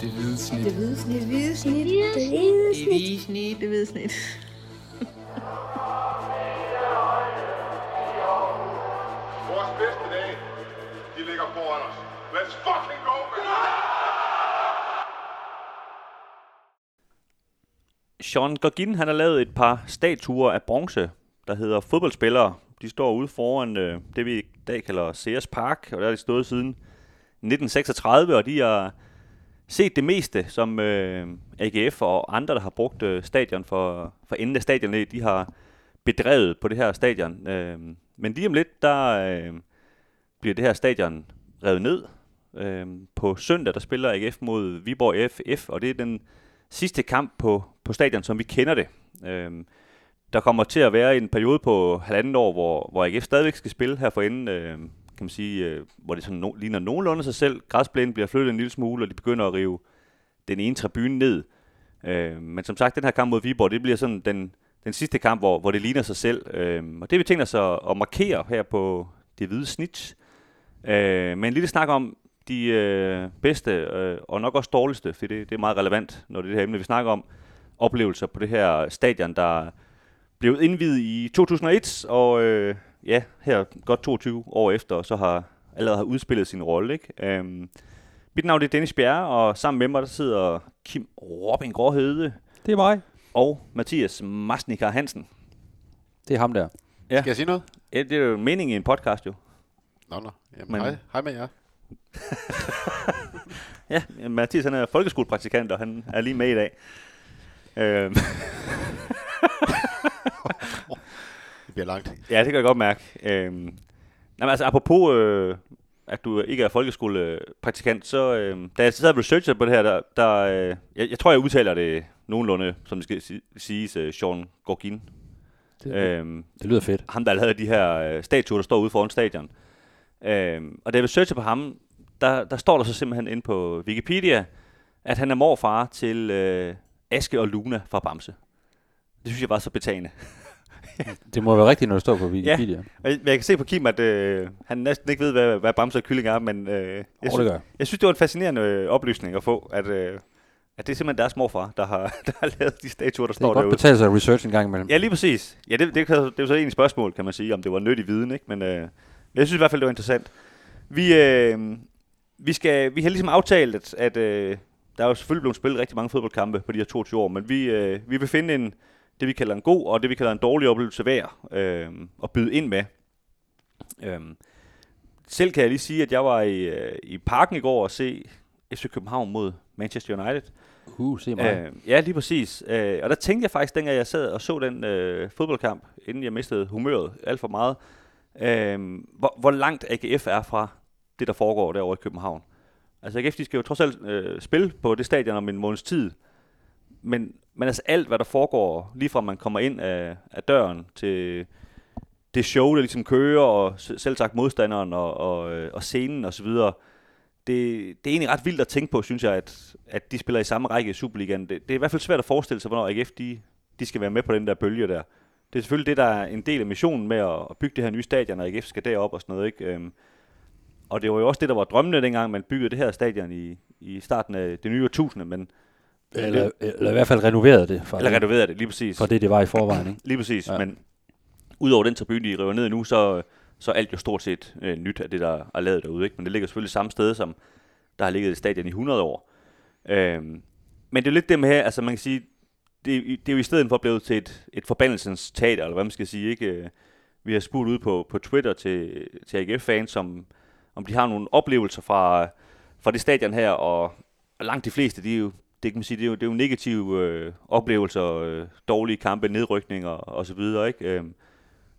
Det hvide snit. Det hvide snit. Det hvide snit. Det hvide snit. hvide snit. Det hvide snit. Vores bedste dage, de ligger foran os. Let's fucking go, man! Sean Gauguin, han har lavet et par statuer af bronze, der hedder fodboldspillere. De står ude foran øh, det, vi i dag kalder Sears Park, og der har de stået siden 1936, og de har set det meste, som øh, AGF og andre, der har brugt øh, stadion for, for enden af stadionet, de har bedrevet på det her stadion. Øh, men lige om lidt, der øh, bliver det her stadion revet ned. Øh, på søndag, der spiller AGF mod Viborg FF, og det er den sidste kamp på, på stadion, som vi kender det. Øh, der kommer til at være en periode på halvanden år, hvor, hvor AGF stadigvæk skal spille her for enden, øh, kan man sige, øh, hvor det sådan no, ligner nogenlunde sig selv. Græsplænen bliver flyttet en lille smule, og de begynder at rive den ene tribune ned. Øh, men som sagt, den her kamp mod Viborg, det bliver sådan den, den sidste kamp, hvor, hvor det ligner sig selv. Øh, og det vi tænker så at, at markere her på det hvide snit. Øh, men en lille snak om de øh, bedste øh, og nok også dårligste, for det, det er meget relevant, når det er det her emne, vi snakker om, oplevelser på det her stadion, der blev indvidet i 2001, og øh, ja, her godt 22 år efter, så har allerede har udspillet sin rolle. Ikke? Øhm, mit navn er Dennis Bjerre, og sammen med mig der sidder Kim Robin Gråhede Det er mig. og Mathias Masnikar Hansen. Det er ham der. Ja. Skal jeg sige noget? Ja, det er jo meningen i en podcast jo. Nå, nå. Jamen, Men- hej. Hej med jer. Ja, Mathias han er folkeskolepraktikant, og han er lige med i dag. Øhm, bliver langt. Ja, det kan jeg godt mærke. Øhm, nej, altså, apropos, øh, at du ikke er folkeskolepraktikant, så øh, da jeg sad og researchede på det her, der, der øh, jeg, jeg tror, jeg udtaler det nogenlunde, som det skal si- siges, øh, Sean Gorgin. Det, Øhm, det lyder fedt. ham, der lavede de her øh, statuer, der står ude foran stadion. Øhm, og da jeg researchede på ham, der, der står der så simpelthen inde på Wikipedia, at han er morfar til øh, Aske og Luna fra Bamse. Det synes jeg var så betagende. Det må være rigtigt, når det står på Wikipedia. Ja. Og jeg, jeg kan se på Kim, at øh, han næsten ikke ved, hvad, hvad Bamse og Kylling er, men øh, jeg, det synes, jeg synes, det var en fascinerende øh, oplysning at få, at, øh, at det er simpelthen deres morfar, der har, der har lavet de statuer, der Det står kan godt derude. betale sig research en gang imellem. Ja, lige præcis. Ja, det, det, kan, det er jo så egentlig et spørgsmål, kan man sige, om det var nyttig viden, ikke? Men øh, jeg synes i hvert fald, det var interessant. Vi, øh, vi, skal, vi har ligesom aftalt, at, at øh, der er jo selvfølgelig blevet spillet rigtig mange fodboldkampe på de her 22 år, men vi, øh, vi vil finde en, det, vi kalder en god, og det, vi kalder en dårlig oplevelse hver, øh, at byde ind med. Øh, selv kan jeg lige sige, at jeg var i, øh, i parken i går og se FC København mod Manchester United. Uh, se mig. Øh, ja, lige præcis. Øh, og der tænkte jeg faktisk, dengang jeg sad og så den øh, fodboldkamp, inden jeg mistede humøret alt for meget, øh, hvor, hvor langt AGF er fra det, der foregår derovre i København. Altså AGF, de skal jo trods alt øh, spille på det stadion om en måneds tid, men, men altså alt, hvad der foregår, lige fra man kommer ind af, af døren til det show, der ligesom kører, og selv sagt modstanderen og, og, øh, og scenen osv., det, det er egentlig ret vildt at tænke på, synes jeg, at, at de spiller i samme række i Superligaen. Det, det er i hvert fald svært at forestille sig, hvornår AGF de, de skal være med på den der bølge der. Det er selvfølgelig det, der er en del af missionen med at, at bygge det her nye stadion, og AGF skal derop og sådan noget. Ikke? Øhm, og det var jo også det, der var drømmende dengang, man byggede det her stadion i, i starten af det nye årtusinde, men eller, eller i hvert fald renoveret det. For, eller renoverede det, lige præcis. for det, det var i forvejen. Ikke? Lige præcis, ja. Men udover den tribune, de river ned nu, så, så er alt jo stort set øh, nyt af det, der er lavet derude. Ikke? Men det ligger selvfølgelig samme sted, som der har ligget et stadion i 100 år. Øhm, men det er lidt det med her, altså man kan sige, det, det er jo i stedet for blevet til et, et forbandelsens teater, eller hvad man skal sige. Ikke? Øh, Vi har spurgt ud på, på Twitter til, til AGF-fans, om, om de har nogle oplevelser fra, fra det stadion her, og langt de fleste, de det kan man sige, det er jo, det er jo negative øh, oplevelser, øh, dårlige kampe, nedrykninger og så videre, ikke? Øhm,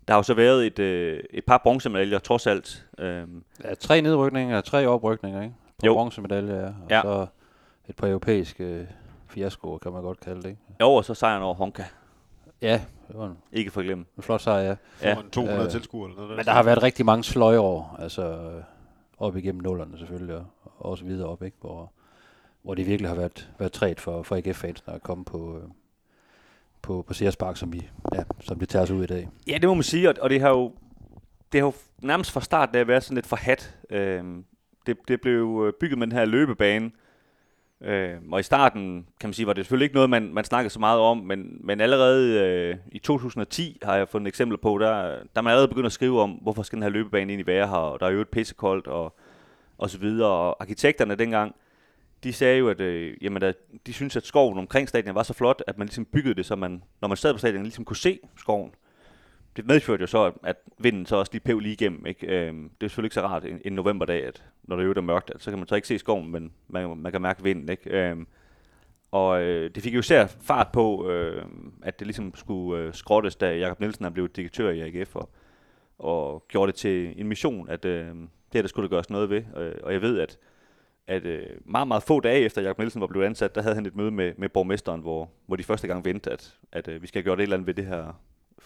der har jo så været et, øh, et par bronzemedaljer, trods alt. Øhm, Ja, tre nedrykninger, tre oprykninger, ikke? På Jo. bronzemedalje, ja. Og Ja. så et par europæiske øh, fiaskoer, kan man godt kalde det, ikke? jo, og så sejren over Honka. Ja, det var en, Ikke for at glemme. en flot sejr, ja. Ja. Foran 200 Øh, tilskuere eller noget. Men der har været rigtig mange sløjår, altså øh, op igennem nullerne selvfølgelig, og også videre op, ikke? Hvor, hvor det virkelig har været, været træt for, for AGF-fansene at komme på, øh, på, på Sears Park, som, vi, ja, som det tager sig ud i dag. Ja, det må man sige, og, og det har jo det har jo nærmest fra start af været sådan lidt forhat. Øh, det, det blev øh, bygget med den her løbebane, Øh, og i starten, kan man sige, var det selvfølgelig ikke noget, man, man snakkede så meget om, men, men allerede øh, i 2010 har jeg fundet eksempler på, der, der man allerede begyndt at skrive om, hvorfor skal den her løbebane egentlig være her, og der er jo et pissekoldt, og, og så videre. Og arkitekterne dengang, de sagde jo, at øh, jamen, at de synes at skoven omkring stadion var så flot, at man ligesom byggede det, så man, når man sad på stadion, ligesom kunne se skoven. Det medførte jo så, at vinden så også lige pev lige igennem. Ikke? Øh, det er selvfølgelig ikke så rart en, en novemberdag, at når det er mørkt, at så kan man så ikke se skoven, men man, man kan mærke vinden. Ikke? Øh, og øh, det fik jo især fart på, øh, at det ligesom skulle øh, skrottes, da Jakob Nielsen er blevet direktør i AGF, og, og gjorde det til en mission, at øh, det her, der skulle gøres noget ved. Øh, og jeg ved, at at øh, meget, meget få dage efter Jacob Nielsen var blevet ansat, der havde han et møde med, med borgmesteren, hvor, hvor de første gang vendte, at, at øh, vi skal gøre det et eller andet ved det her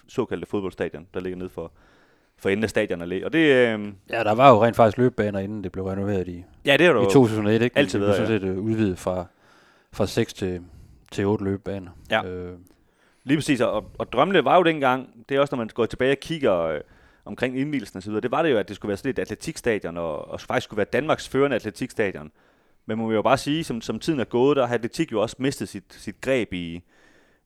såkaldte fodboldstadion, der ligger nede for, for enden af stadion allé. Og det, øh, Ja, der var jo rent faktisk løbebaner, inden det blev renoveret i, ja, det er jo i 2001, ikke? altid det blev sådan set øh, udvidet fra, fra 6 til, til 8 løbebaner. Ja. Øh, Lige præcis, og, og drømmene var jo dengang, det er også, når man går tilbage og kigger øh, omkring indvielsen og så videre, det var det jo, at det skulle være sådan et atletikstadion, og, og faktisk skulle være Danmarks førende atletikstadion. Men man må jo bare sige, som, som tiden er gået, der har atletik jo også mistet sit, sit greb i,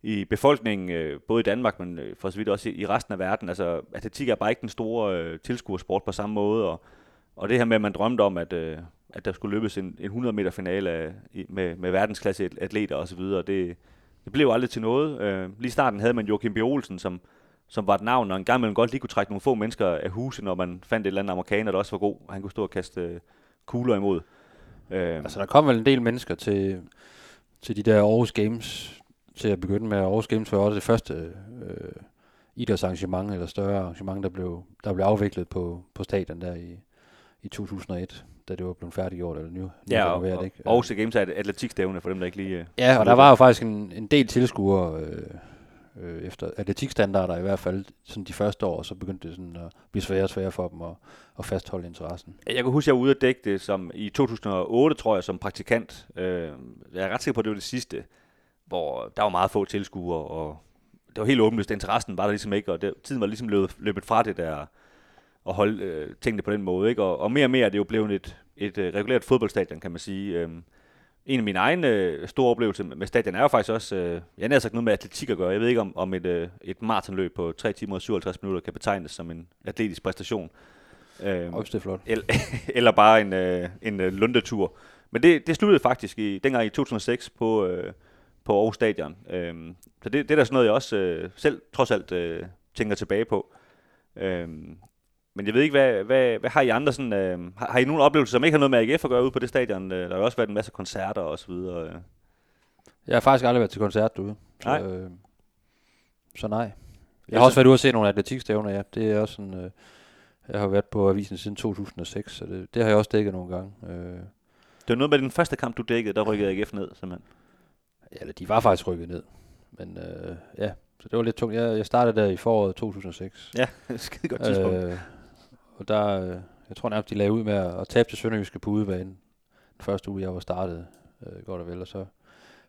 i befolkningen, øh, både i Danmark, men øh, for så vidt også i, i resten af verden. Altså, atletik er bare ikke den store øh, tilskuersport på samme måde, og, og det her med, at man drømte om, at, øh, at der skulle løbes en, en 100 meter finale af, med, med verdensklasse atleter osv., det, det blev aldrig til noget. Øh, lige i starten havde man Joachim B. Olsen, som, som var et navn, og en gang imellem godt lige kunne trække nogle få mennesker af huse, når man fandt et eller andet amerikaner, der også var god, og han kunne stå og kaste øh, kugler imod. Øh, altså, der kom vel en del mennesker til, til de der Aarhus Games, til at begynde med. Aarhus Games var også det første øh, idrætsarrangement, eller større arrangement, der blev, der blev afviklet på, på stadion der i, i 2001, da det var blevet færdiggjort, eller nu, ja, og, og, ikke? Aarhus Games er et atletikstævne for dem, der ikke lige... Øh, Ja, og der var jo faktisk en, en del tilskuere øh, øh, efter atletikstandarder i hvert fald sådan de første år, så begyndte det sådan at blive sværere og sværere for dem at, at fastholde interessen. Jeg kan huske, at jeg var ude at dække det som, i 2008, tror jeg, som praktikant. Øh, jeg er ret sikker på, at det var det sidste, hvor der var meget få tilskuere, og det var helt åbenlyst. Interessen var der ligesom ikke, og det, tiden var ligesom løbet, løbet fra det der at holde øh, tingene på den måde. Ikke? Og, og mere og mere er det jo blevet et, et øh, regulært fodboldstadion, kan man sige. Øh, en af mine egne øh, store oplevelser med stadion er jo faktisk også, øh, jeg har sagt noget med atletik at gøre. Jeg ved ikke, om, om et, øh, et maratonløb på 3 timer og 57 minutter kan betegnes som en atletisk præstation. Øh, Også det er flot. Eller, eller bare en, øh, en øh, lundetur. Men det, det sluttede faktisk i, dengang i 2006 på, øh, på Aarhus Stadion. Øh, så det, det er da sådan noget, jeg også øh, selv trods alt øh, tænker tilbage på. Øh, men jeg ved ikke, hvad, hvad, hvad har I andre sådan, øh, har, har I nogle oplevelser, som ikke har noget med AGF at gøre ude på det stadion? Øh, der har jo også været en masse koncerter og så videre. Øh. Jeg har faktisk aldrig været til koncert derude. Så, Nej. Øh, så nej. Jeg har også været ude og se nogle atletikstævner, ja. Det er også sådan, øh, jeg har været på avisen siden 2006, så det, det har jeg også dækket nogle gange. Øh, Det var noget med den første kamp, du dækkede, der rykkede AGF ned, simpelthen. ja, eller de var faktisk rykket ned. Men øh, ja, så det var lidt tungt. Jeg, jeg startede der i foråret 2006. Ja, skide godt tidspunkt. Øh, og der, øh, jeg tror nærmest, de lagde ud med at, at tabe til Sønderjyske på udebane. Den første uge, jeg var startet, øh, godt og vel, og så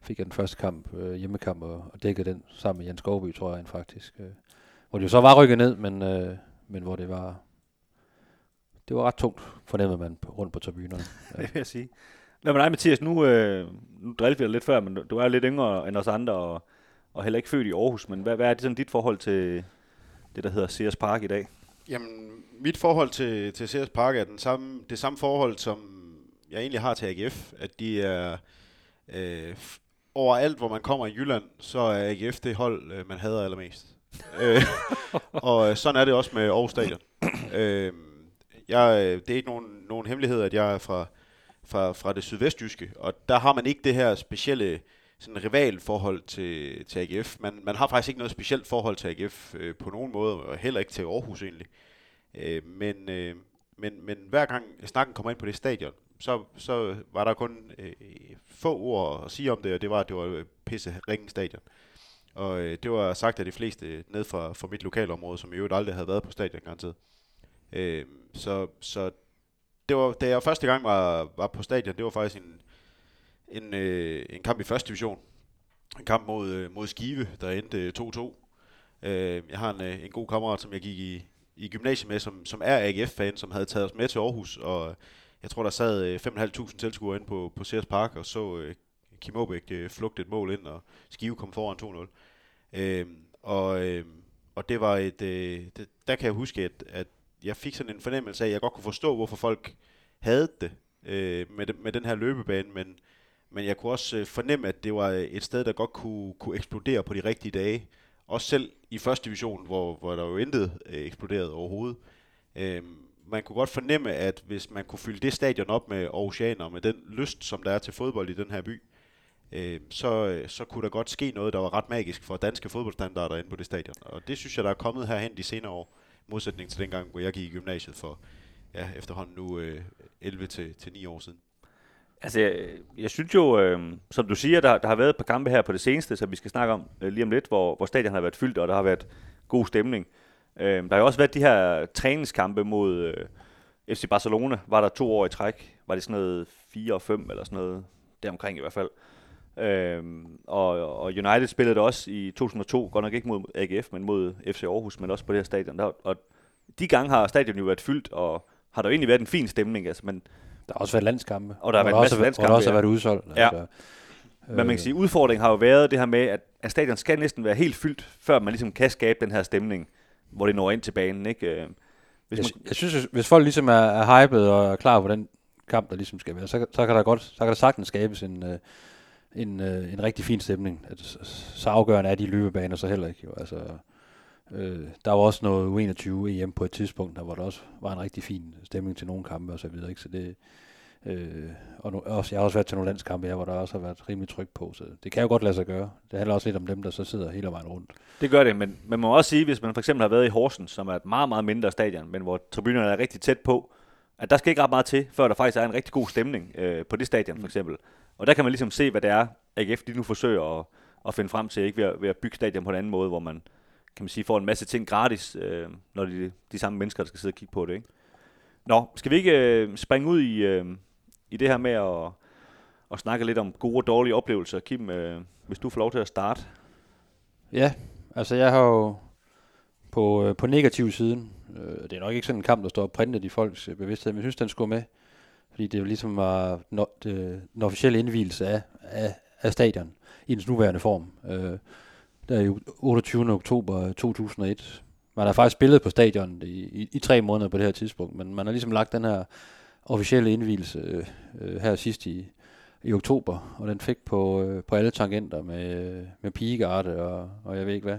fik jeg den første kamp, øh, hjemmekamp, og, og dækkede den sammen med Jens Skovby, tror jeg faktisk. Øh, hvor det jo så var rykket ned, men, øh, men hvor det var, det var ret tungt, fornemmede man på, rundt på tribunerne. det vil jeg sige. Nå, men nej, Mathias, nu, øh, nu drillede vi dig lidt før, men du- du er lidt yngre end os andre, og, og heller ikke født i Aarhus, men hvad, hvad er det sådan dit forhold til det, der hedder Sears Park i dag? Jamen, mit forhold til, til CS Park er den samme, det samme forhold, som jeg egentlig har til AGF. At de er øh, overalt, hvor man kommer i Jylland, så er AGF det hold, øh, man hader allermest. øh, og øh, sådan er det også med Aarhus Stadion. øh, jeg, øh, det er ikke nogen, nogen hemmelighed, at jeg er fra, fra, fra det sydvestjyske, og der har man ikke det her specielle sådan rivalforhold til, til AGF. Man, man har faktisk ikke noget specielt forhold til AGF øh, på nogen måde, og heller ikke til Aarhus egentlig. Øh, men, øh, men, men hver gang snakken kommer ind på det stadion, så, så var der kun øh, få ord at sige om det, og det var, at det var pisse ringen stadion. Og øh, det var sagt af de fleste ned fra, fra mit lokalområde, som i øvrigt aldrig havde været på stadion garanteret. Øh, så, så det var, da jeg første gang var, var på stadion, det var faktisk en, en, øh, en kamp i første division. En kamp mod, øh, mod Skive, der endte øh, 2-2. Øh, jeg har en, øh, en god kammerat, som jeg gik i, i gymnasiet med, som, som er AGF-fan, som havde taget os med til Aarhus, og jeg tror, der sad øh, 5.500 tilskuere inde på, på Sears Park og så øh, Kim Aabæk øh, flugte et mål ind, og Skive kom foran 2-0. Øh, og, øh, og det var et, øh, det, der kan jeg huske, at, at jeg fik sådan en fornemmelse af, at jeg godt kunne forstå, hvorfor folk havde det øh, med, de, med den her løbebane, men, men jeg kunne også øh, fornemme, at det var øh, et sted, der godt kunne, kunne eksplodere på de rigtige dage. Også selv i første division, hvor, hvor der jo intet øh, eksploderede overhovedet. Øh, man kunne godt fornemme, at hvis man kunne fylde det stadion op med Aarhusianer, med den lyst, som der er til fodbold i den her by, øh, så, øh, så kunne der godt ske noget, der var ret magisk for danske fodboldstandarder inde på det stadion. Og det synes jeg, der er kommet herhen de senere år, modsætning til dengang, hvor jeg gik i gymnasiet for ja, efterhånden nu øh, 11 til, til 9 år siden. Altså, jeg, jeg synes jo, øh, som du siger, der, der har været et par kampe her på det seneste, som vi skal snakke om øh, lige om lidt, hvor, hvor stadion har været fyldt, og der har været god stemning. Øh, der har jo også været de her træningskampe mod øh, FC Barcelona, var der to år i træk. Var det sådan noget 4 og 5 eller sådan noget, deromkring i hvert fald. Øh, og, og United spillede det også i 2002, godt nok ikke mod AGF, men mod FC Aarhus, men også på det her stadion. Der, og de gange har stadion jo været fyldt, og har der jo egentlig været en fin stemning. Altså, men der har også været landskampe. Og der har været også, masser af hvor der også landskampe, har været udsolgt. Ja. Altså, Men man kan sige, at udfordringen har jo været det her med, at, at stadion skal næsten være helt fyldt, før man ligesom kan skabe den her stemning, hvor det når ind til banen. Ikke? Øh, Hvis Jeg, man, jeg synes, hvis- folk ligesom er, er hyped og er klar på den kamp, der ligesom skal være, så, så kan der godt, så kan der sagtens skabes en, øh, en, øh, en rigtig fin stemning. At, så- så afgørende er de løbebaner så heller ikke. Jo. Altså, øh, der var også noget U21 EM på et tidspunkt, der hvor der også var en rigtig fin stemning til nogle kampe og så videre. Ikke? Så det, øh, og nu, også, jeg har også været til nogle landskampe her, hvor der også har været rimelig tryk på, så det kan jo godt lade sig gøre. Det handler også lidt om dem, der så sidder hele vejen rundt. det gør det, men man må også sige, hvis man for eksempel har været i Horsens, som er et meget, meget mindre stadion, men hvor tribunerne er rigtig tæt på, at der skal ikke ret meget til, før der faktisk er en rigtig god stemning øh, på det stadion for eksempel. Og der kan man ligesom se, hvad det er, AGF de nu forsøger at, at finde frem til, ikke ved at, ved at bygge stadion på en anden måde, hvor man kan man sige, får en masse ting gratis, øh, når de, de samme mennesker, der skal sidde og kigge på det. Ikke? Nå, skal vi ikke øh, springe ud i, øh, i det her med at, at snakke lidt om gode og dårlige oplevelser? Kim, øh, hvis du får lov til at starte. Ja, altså jeg har jo på, øh, på negativ siden, øh, det er nok ikke sådan en kamp, der står printet i folks øh, bevidsthed, men jeg synes, den skulle med. Fordi det jo ligesom var no, det, den officielle indvielse af, af, af stadion i dens nuværende form. Øh, der er jo 28. oktober 2001. Man har faktisk spillet på stadion i, i, i tre måneder på det her tidspunkt, men man har ligesom lagt den her officielle indvielse øh, øh, her sidst i, i oktober, og den fik på, øh, på alle tangenter med, med pigegarde og, og jeg ved ikke hvad.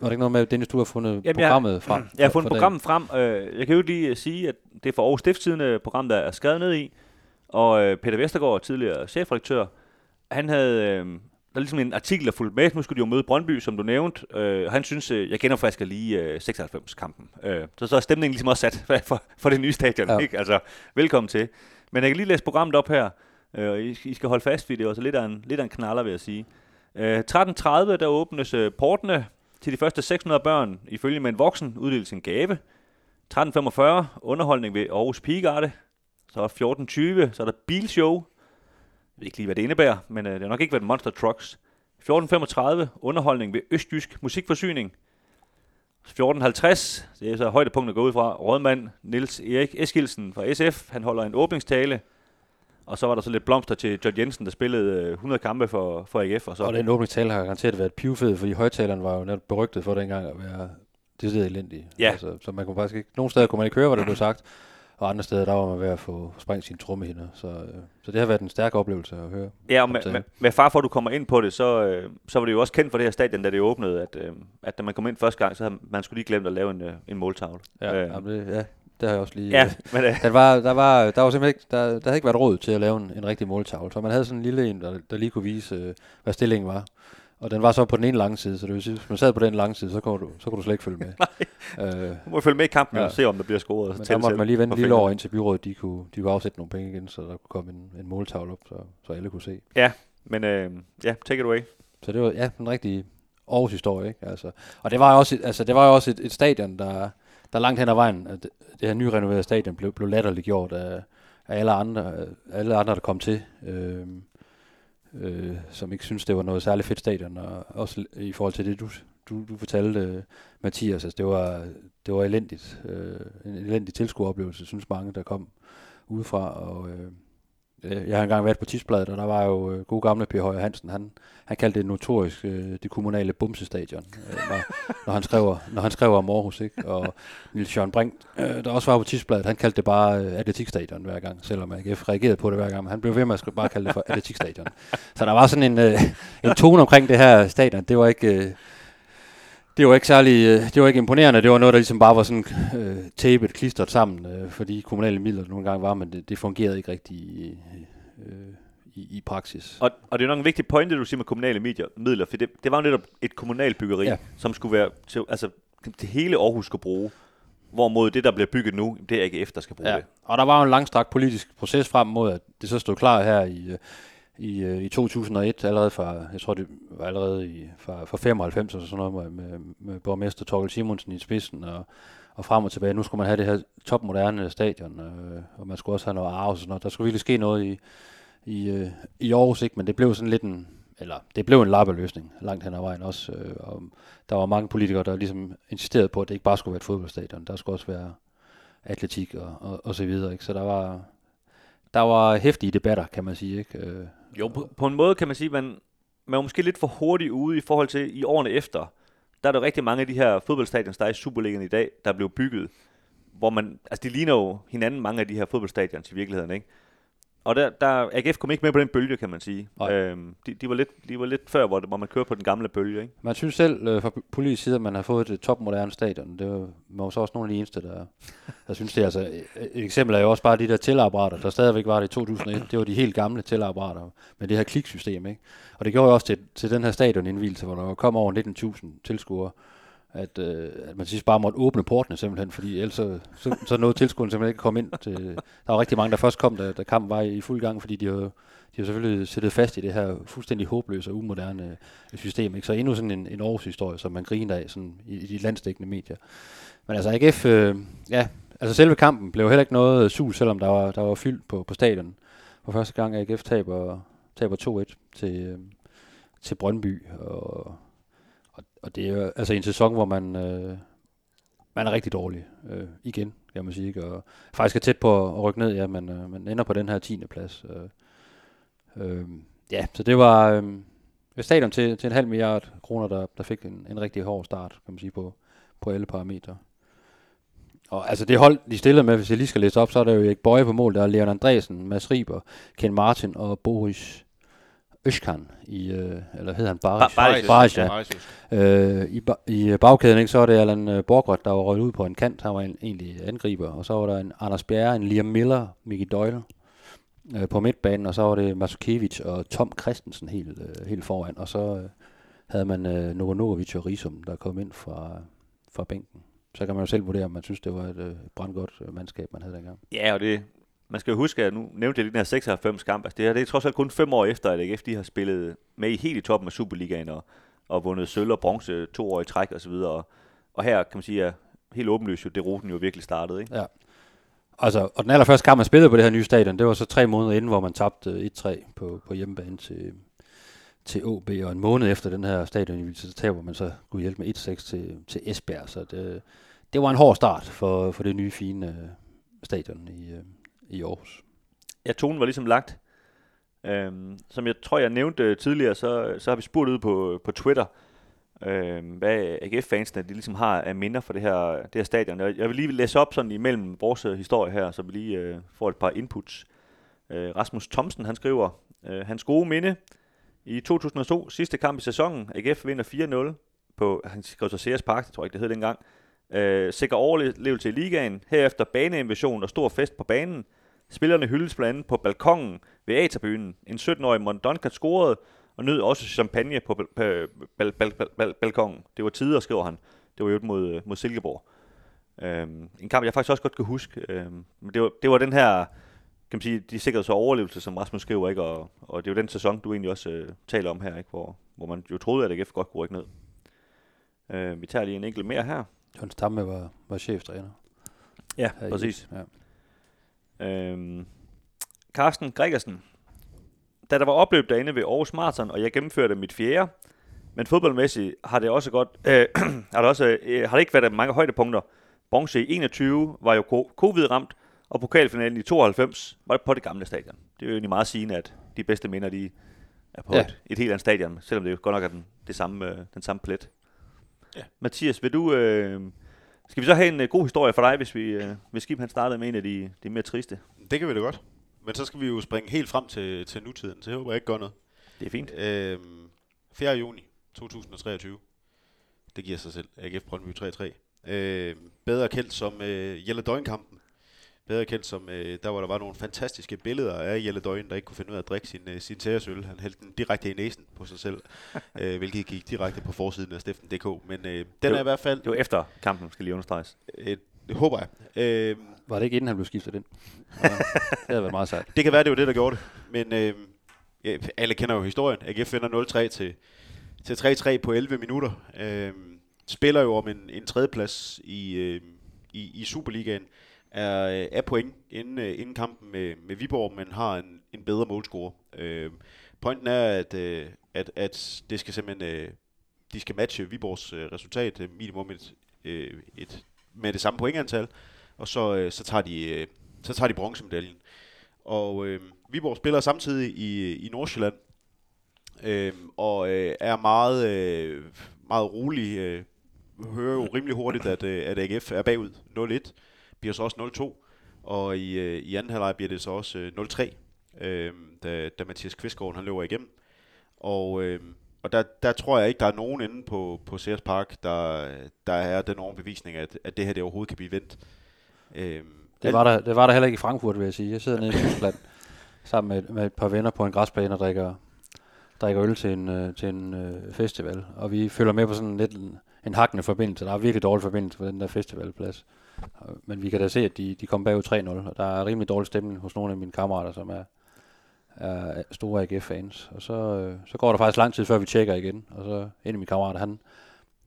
Var det ikke noget med, at Dennis, du har fundet Jamen, jeg- programmet frem? Jeg har fundet dagen? programmet frem. Øh, jeg kan jo lige øh, sige, at det er for Aarhus Stiftstidende øh, program, der er skrevet ned i. Og øh, Peter Vestergaard, tidligere chefredaktør, han havde... Øh, der er ligesom en artikel, der fulgte med. Nu skulle de jo møde Brøndby, som du nævnte. Øh, og han synes, øh, jeg kender faktisk lige øh, 96-kampen. Øh, så, så er stemningen ligesom også sat for, for det nye stadion. Ja. Ikke? Altså, velkommen til. Men jeg kan lige læse programmet op her. Øh, og I, I skal holde fast ved det. Er også lidt af en, lidt af en knaller, vil jeg sige. Øh, 13.30, der åbnes øh, portene til de første 600 børn, ifølge med en voksen, uddeles en gave. 13.45, underholdning ved Aarhus Pigegarde. Så er 14.20, så er der bilshow. Jeg ved ikke lige, hvad det indebærer, men øh, det har nok ikke været Monster Trucks. 14.35, underholdning ved Østjysk Musikforsyning. 14.50, det er så højdepunktet går ud fra, rådmand Niels Erik Eskilsen fra SF, han holder en åbningstale. Og så var der så lidt blomster til John Jensen, der spillede øh, 100 kampe for, for AGF. Og så Og den åbningstale har garanteret været pivfed, fordi højtaleren var jo netop berygtet for dengang at være decideret elendig. Ja. Altså, så man kunne faktisk ikke, nogle steder kunne man ikke høre, hvad der blev sagt, og andre steder, der var man ved at få sprængt sine trommehinder. Så, øh, så det har været en stærk oplevelse at høre. Ja, og med, med, med far for, at du kommer ind på det, så, øh, så var det jo også kendt for det her stadion, da det åbnede, at, øh, at da man kom ind første gang, så havde man skulle lige glemt at lave en, øh, en måltavle. Ja, øh, jamen det, ja, det har jeg også lige... ja men øh, Der var, der var, der var simpelthen ikke, der, der havde ikke været råd til at lave en, en rigtig måltavle, så man havde sådan en lille en, der, der lige kunne vise, øh, hvad stillingen var. Og den var så på den ene lange side, så det vil sige, hvis man sad på den lange side, så kunne du, så kunne du slet ikke følge med. øh, du må følge med i kampen ja. Ja. og se, om der bliver scoret. men der måtte man lige vente lille år, indtil byrådet de kunne, de kunne afsætte nogle penge igen, så der kunne komme en, en måltavle op, så, så alle kunne se. Men øh, ja, take it away. Så det var ja, en rigtig Aarhus historie, ikke? Altså, og det var jo også, et, altså, det var jo også et, et stadion, der, der langt hen ad vejen, det, det her nyrenoverede stadion blev, blev latterligt gjort af, af alle andre, alle andre, der kom til, øh, øh, som ikke synes det var noget særligt fedt stadion, og også i forhold til det, du, du, du fortalte, øh, Mathias, altså, det var, det var elendigt, øh, en elendig tilskueroplevelse, synes mange, der kom udefra, og øh, Øh, Jeg har engang været på Tidsbladet, og der var jo øh, god gamle Per Højer Hansen. Han, han kaldte det notorisk øh, det kommunale bumsestadion, øh, når, når, han skrev, når han skrev om Aarhus. Ikke? Og Nils Jørgen Brink, øh, der også var på Tidsbladet, han kaldte det bare øh, atletikstadion hver gang, selvom AGF reagerede på det hver gang. Men han blev ved med at bare kalde det for atletikstadion. Så der var sådan en, øh, en tone omkring det her stadion. Det var ikke... Øh, det var ikke særlig, øh, det var ikke imponerende. Det var noget, der ligesom bare var sådan øh, tapet, klistret sammen, øh, fordi kommunale midler nogle gange var, men det, det fungerede ikke rigtig i, øh, i, i praksis. Og, og det er nok en vigtig pointe, du siger med kommunale medier, midler, for det, det var jo netop et kommunalt byggeri, ja. Som skulle være til, altså, det hele Aarhus skulle bruge. Hvorimod det, der bliver bygget nu, det er AGF, der skal bruge Ja. det. Og der var jo en langstrakt politisk proces frem mod, at det så stod klar her i, øh, i, øh, i 2001, allerede fra, jeg tror det var allerede i, fra, fra 95 og sådan noget, med, med, med borgmester Torkel Simonsen i spidsen, og, og frem og tilbage. Nu skulle man have det her topmoderne stadion, øh, og man skulle også have noget arv og sådan noget. Der skulle virkelig ske noget i, i, øh, i Aarhus, ikke? men det blev sådan lidt en, eller det blev en lappeløsning langt hen ad vejen også. Øh, og der var mange politikere, der ligesom insisterede på, at det ikke bare skulle være et fodboldstadion, der skulle også være atletik og, og, og så videre. Ikke? Så der var, der var hæftige debatter, kan man sige. Ikke? Øh, jo, på, på en måde kan man sige, at man, man er måske lidt for hurtigt ude i forhold til i årene efter. Der er der rigtig mange af de her fodboldstadions, der er i Superligaen i dag, der blev bygget, hvor man, altså de ligner jo hinanden, mange af de her fodboldstadions i virkeligheden, ikke? Og der, der, AGF kom ikke med på den bølge, kan man sige. Nej. Øhm, de, de, var lidt, de var lidt før, hvor, det- hvor man kørte på den gamle bølge, ikke? man synes selv øh, fra politisk side, at man har fået et topmoderne stadion. Det var, man var så også nogle af de eneste, der, der synes det. Altså, et et eksempel er jo også bare de der tællapparater, der stadigvæk var det i 2001. Det var de helt gamle tællapparater med det her kliksystem. Ikke? Og det gjorde jo også til, til den her stadionindvielse, hvor der kom over 19.000 tilskuere, at, øh, at man sidst bare måtte åbne portene simpelthen, fordi ellers så, så, så nåede tilskuerne simpelthen ikke at komme ind. Til, der var rigtig mange, der først kom, da, da kampen var i fuld gang, fordi de jo de har selvfølgelig siddet fast i det her fuldstændig håbløse og umoderne øh, system. Ikke? Så endnu sådan en, en Aarhus-historie, som man griner af sådan i, i de landsdækkende medier. Men altså AGF, øh, ja, altså selve kampen blev heller ikke noget sus, selvom der var, der var fyldt på, på stadion. For første gang AGF taber, taber 2-1 til, øh, til Brøndby, og, og, det er jo altså en sæson, hvor man, øh, man er rigtig dårlig øh, igen, kan man sige. Ikke? Og faktisk er tæt på at rykke ned, ja, men øh, man ender på den her 10. plads. Øh, øh, ja, så det var øh, et stadion til, til en halv milliard kroner, der, der fik en, en rigtig hård start, kan man sige, på, på alle parametre. Og altså det hold, de stillede med, hvis jeg lige skal læse op, så er der jo ikke Bøje på mål, der er Leon Andresen, Mads Riber, Ken Martin og Boris Øskan i, øh, eller hedder han Baris? Ba- Baris, Baris, ja. Baris, Øh, i, ba- I øh, bagkæden, ikke, så er det Allan øh, Borgret, der var røget ud på en kant. Han var en, egentlig angriber. Og så var der en Anders Bjerre, en Liam Miller, Mickey Doyle øh, på midtbanen. Og så var det Masukiewicz og Tom Christensen helt, øh, helt foran. Og så øh, havde man øh, Novonovic og Risum, der kom ind fra, fra bænken. Så kan man jo selv vurdere, om man synes, det var et øh, brandgodt øh, mandskab, man havde dengang. Ja, og det, man skal jo huske, at nu nævnte jeg lige den her 96 kamp. Altså det, her, det er trods alt kun fem år efter, at AGF de har spillet med i helt i toppen af Superligaen og, og vundet sølv og bronze to år i træk og så videre. Og, og her kan man sige, at helt åbenlyst jo, det ruten jo virkelig startede. Ikke? Ja. Altså, og den allerførste kamp, man spillede på det her nye stadion, det var så tre måneder inden, hvor man tabte 1-3 på, på hjemmebane til, til OB, og en måned efter den her stadion, så taber man så kunne hjælpe med 1-6 til, til Esbjerg, så det, det var en hård start for, for det nye fine øh, stadion i, øh, i Aarhus. Ja, tonen var ligesom lagt. Øhm, som jeg tror, jeg nævnte øh, tidligere, så, så har vi spurgt ud på, øh, på Twitter, øhm, hvad AGF-fansene de ligesom har af minder for det her, det her stadion. Jeg, jeg vil lige læse op sådan imellem vores øh, historie her, så vi lige øh, får et par inputs. Øh, Rasmus Thomsen, han skriver, øh, hans gode minde i 2002, sidste kamp i sæsonen, AGF vinder 4-0 på, han skrev så Sears Park, det tror jeg ikke, det hed dengang. Øh, sikker overlevelse i ligaen, herefter baneinvasion og stor fest på banen. Spillerne hyldes blandt andet på balkongen ved A-tribunen. En 17-årig Mondonka scorede og nød også champagne på bal- bal- bal- bal- bal- bal- balkongen. Det var tider, skriver han. Det var jo mod, øh, mod Silkeborg. Øhm, en kamp, jeg faktisk også godt kan huske. Øhm, men det var, det var den her, kan man sige, de sikrede så overlevelse, som Rasmus skriver, ikke? Og, og det er jo den sæson, du egentlig også øh, taler om her, ikke? Hvor, hvor man jo troede, at AGF godt kunne rykke ned. Øh, vi tager lige en enkelt mere her. John Stamme var, var cheftræner. Ja, her i- præcis. Ja. Øhm, Carsten Gregersen. Da der var opløb derinde ved Aarhus Marathon, og jeg gennemførte mit fjerde, men fodboldmæssigt har det også godt, øh, har, det også, øh, har det ikke været mange højdepunkter. Bronze i 21 var jo co- covid-ramt, Og pokalfinalen i 92 var det på det gamle stadion. Det er jo egentlig meget sigende, at de bedste minder, de er på ja. et, et helt andet stadion, selvom det jo godt nok er den, det samme, øh, den samme plet. Ja. Mathias, vil du... Øh, skal vi så have en øh, god historie for dig, hvis vi øh, hvis Skib han startede med en af de, de mere triste? Det kan vi da godt. Men så skal vi jo springe helt frem til, til nutiden, så jeg håber jeg ikke gør noget. Det er fint. Øhm, 4. juni 2023. Det giver sig selv. AGF Brøndby 3-3. Øhm, bedre kendt som øh, Jelle Døgn-kampen. Bedre kendt som, øh, der hvor der var nogle fantastiske billeder af Jelle Døgn, der ikke kunne finde ud af at drikke sin, øh, sin tæresøl. Han hældte den direkte i næsen på sig selv, øh, hvilket gik direkte på forsiden af Steffen.dk. Men øh, den Jo. er i hvert fald, Det var efter kampen, skal lige understreges. øh, det håber jeg. Øh, Var det ikke inden han blev skiftet ind? Ja, det havde været meget sejt. Det kan være, det var det, der gjorde det. Men øh, ja, alle kender jo historien. AGF vinder 0-3 til, til 3-3 på 11 minutter. Øh, spiller jo om en, en tredjeplads i, øh, i, i Superligaen. Er, øh, Øh, er point inden, øh, inden kampen med, med Viborg, men har en, en bedre målscore. Øh, pointen er, at, øh, at, at det skal simpelthen... Øh, de skal matche Viborgs øh, resultat øh, minimum et, øh, et, med det samme pointantal, og så, øh, så tager de, øh, så tager de bronzemedaljen. Og øh, Viborg spiller samtidig i, i Nordsjælland, øh, og øh, er meget, øh, meget rolig. Øh, hører jo rimelig hurtigt, at, øh, at AGF er bagud 0-1, bliver så også 0-2, og i, øh, i anden halvleg bliver det så også øh, 0-3, øh, da, da Mathias Kvistgaard han løber igennem. Og, øh, og der, der tror jeg ikke, der er nogen inde på, på Sears Park, der, der er den overbevisning, at, at det her det overhovedet kan blive vendt. Øh, Det var, der, det var der heller ikke i Frankfurt, vil jeg sige. Jeg sidder nede i Tyskland sammen med, med et par venner på en græsplæne og drikker, drikker øl til en, øh, til en øh, festival. Og vi følger med på sådan lidt en, en hakkende forbindelse. Der er virkelig dårlig forbindelse på den der festivalplads. Men vi kan da se, at de, de kom bagud 3-0, og der er rimelig dårlig stemning hos nogle af mine kammerater, som er, er store AGF-fans. Og så, øh, så går der faktisk lang tid, før vi tjekker igen. Og så en af mine kammerater, han,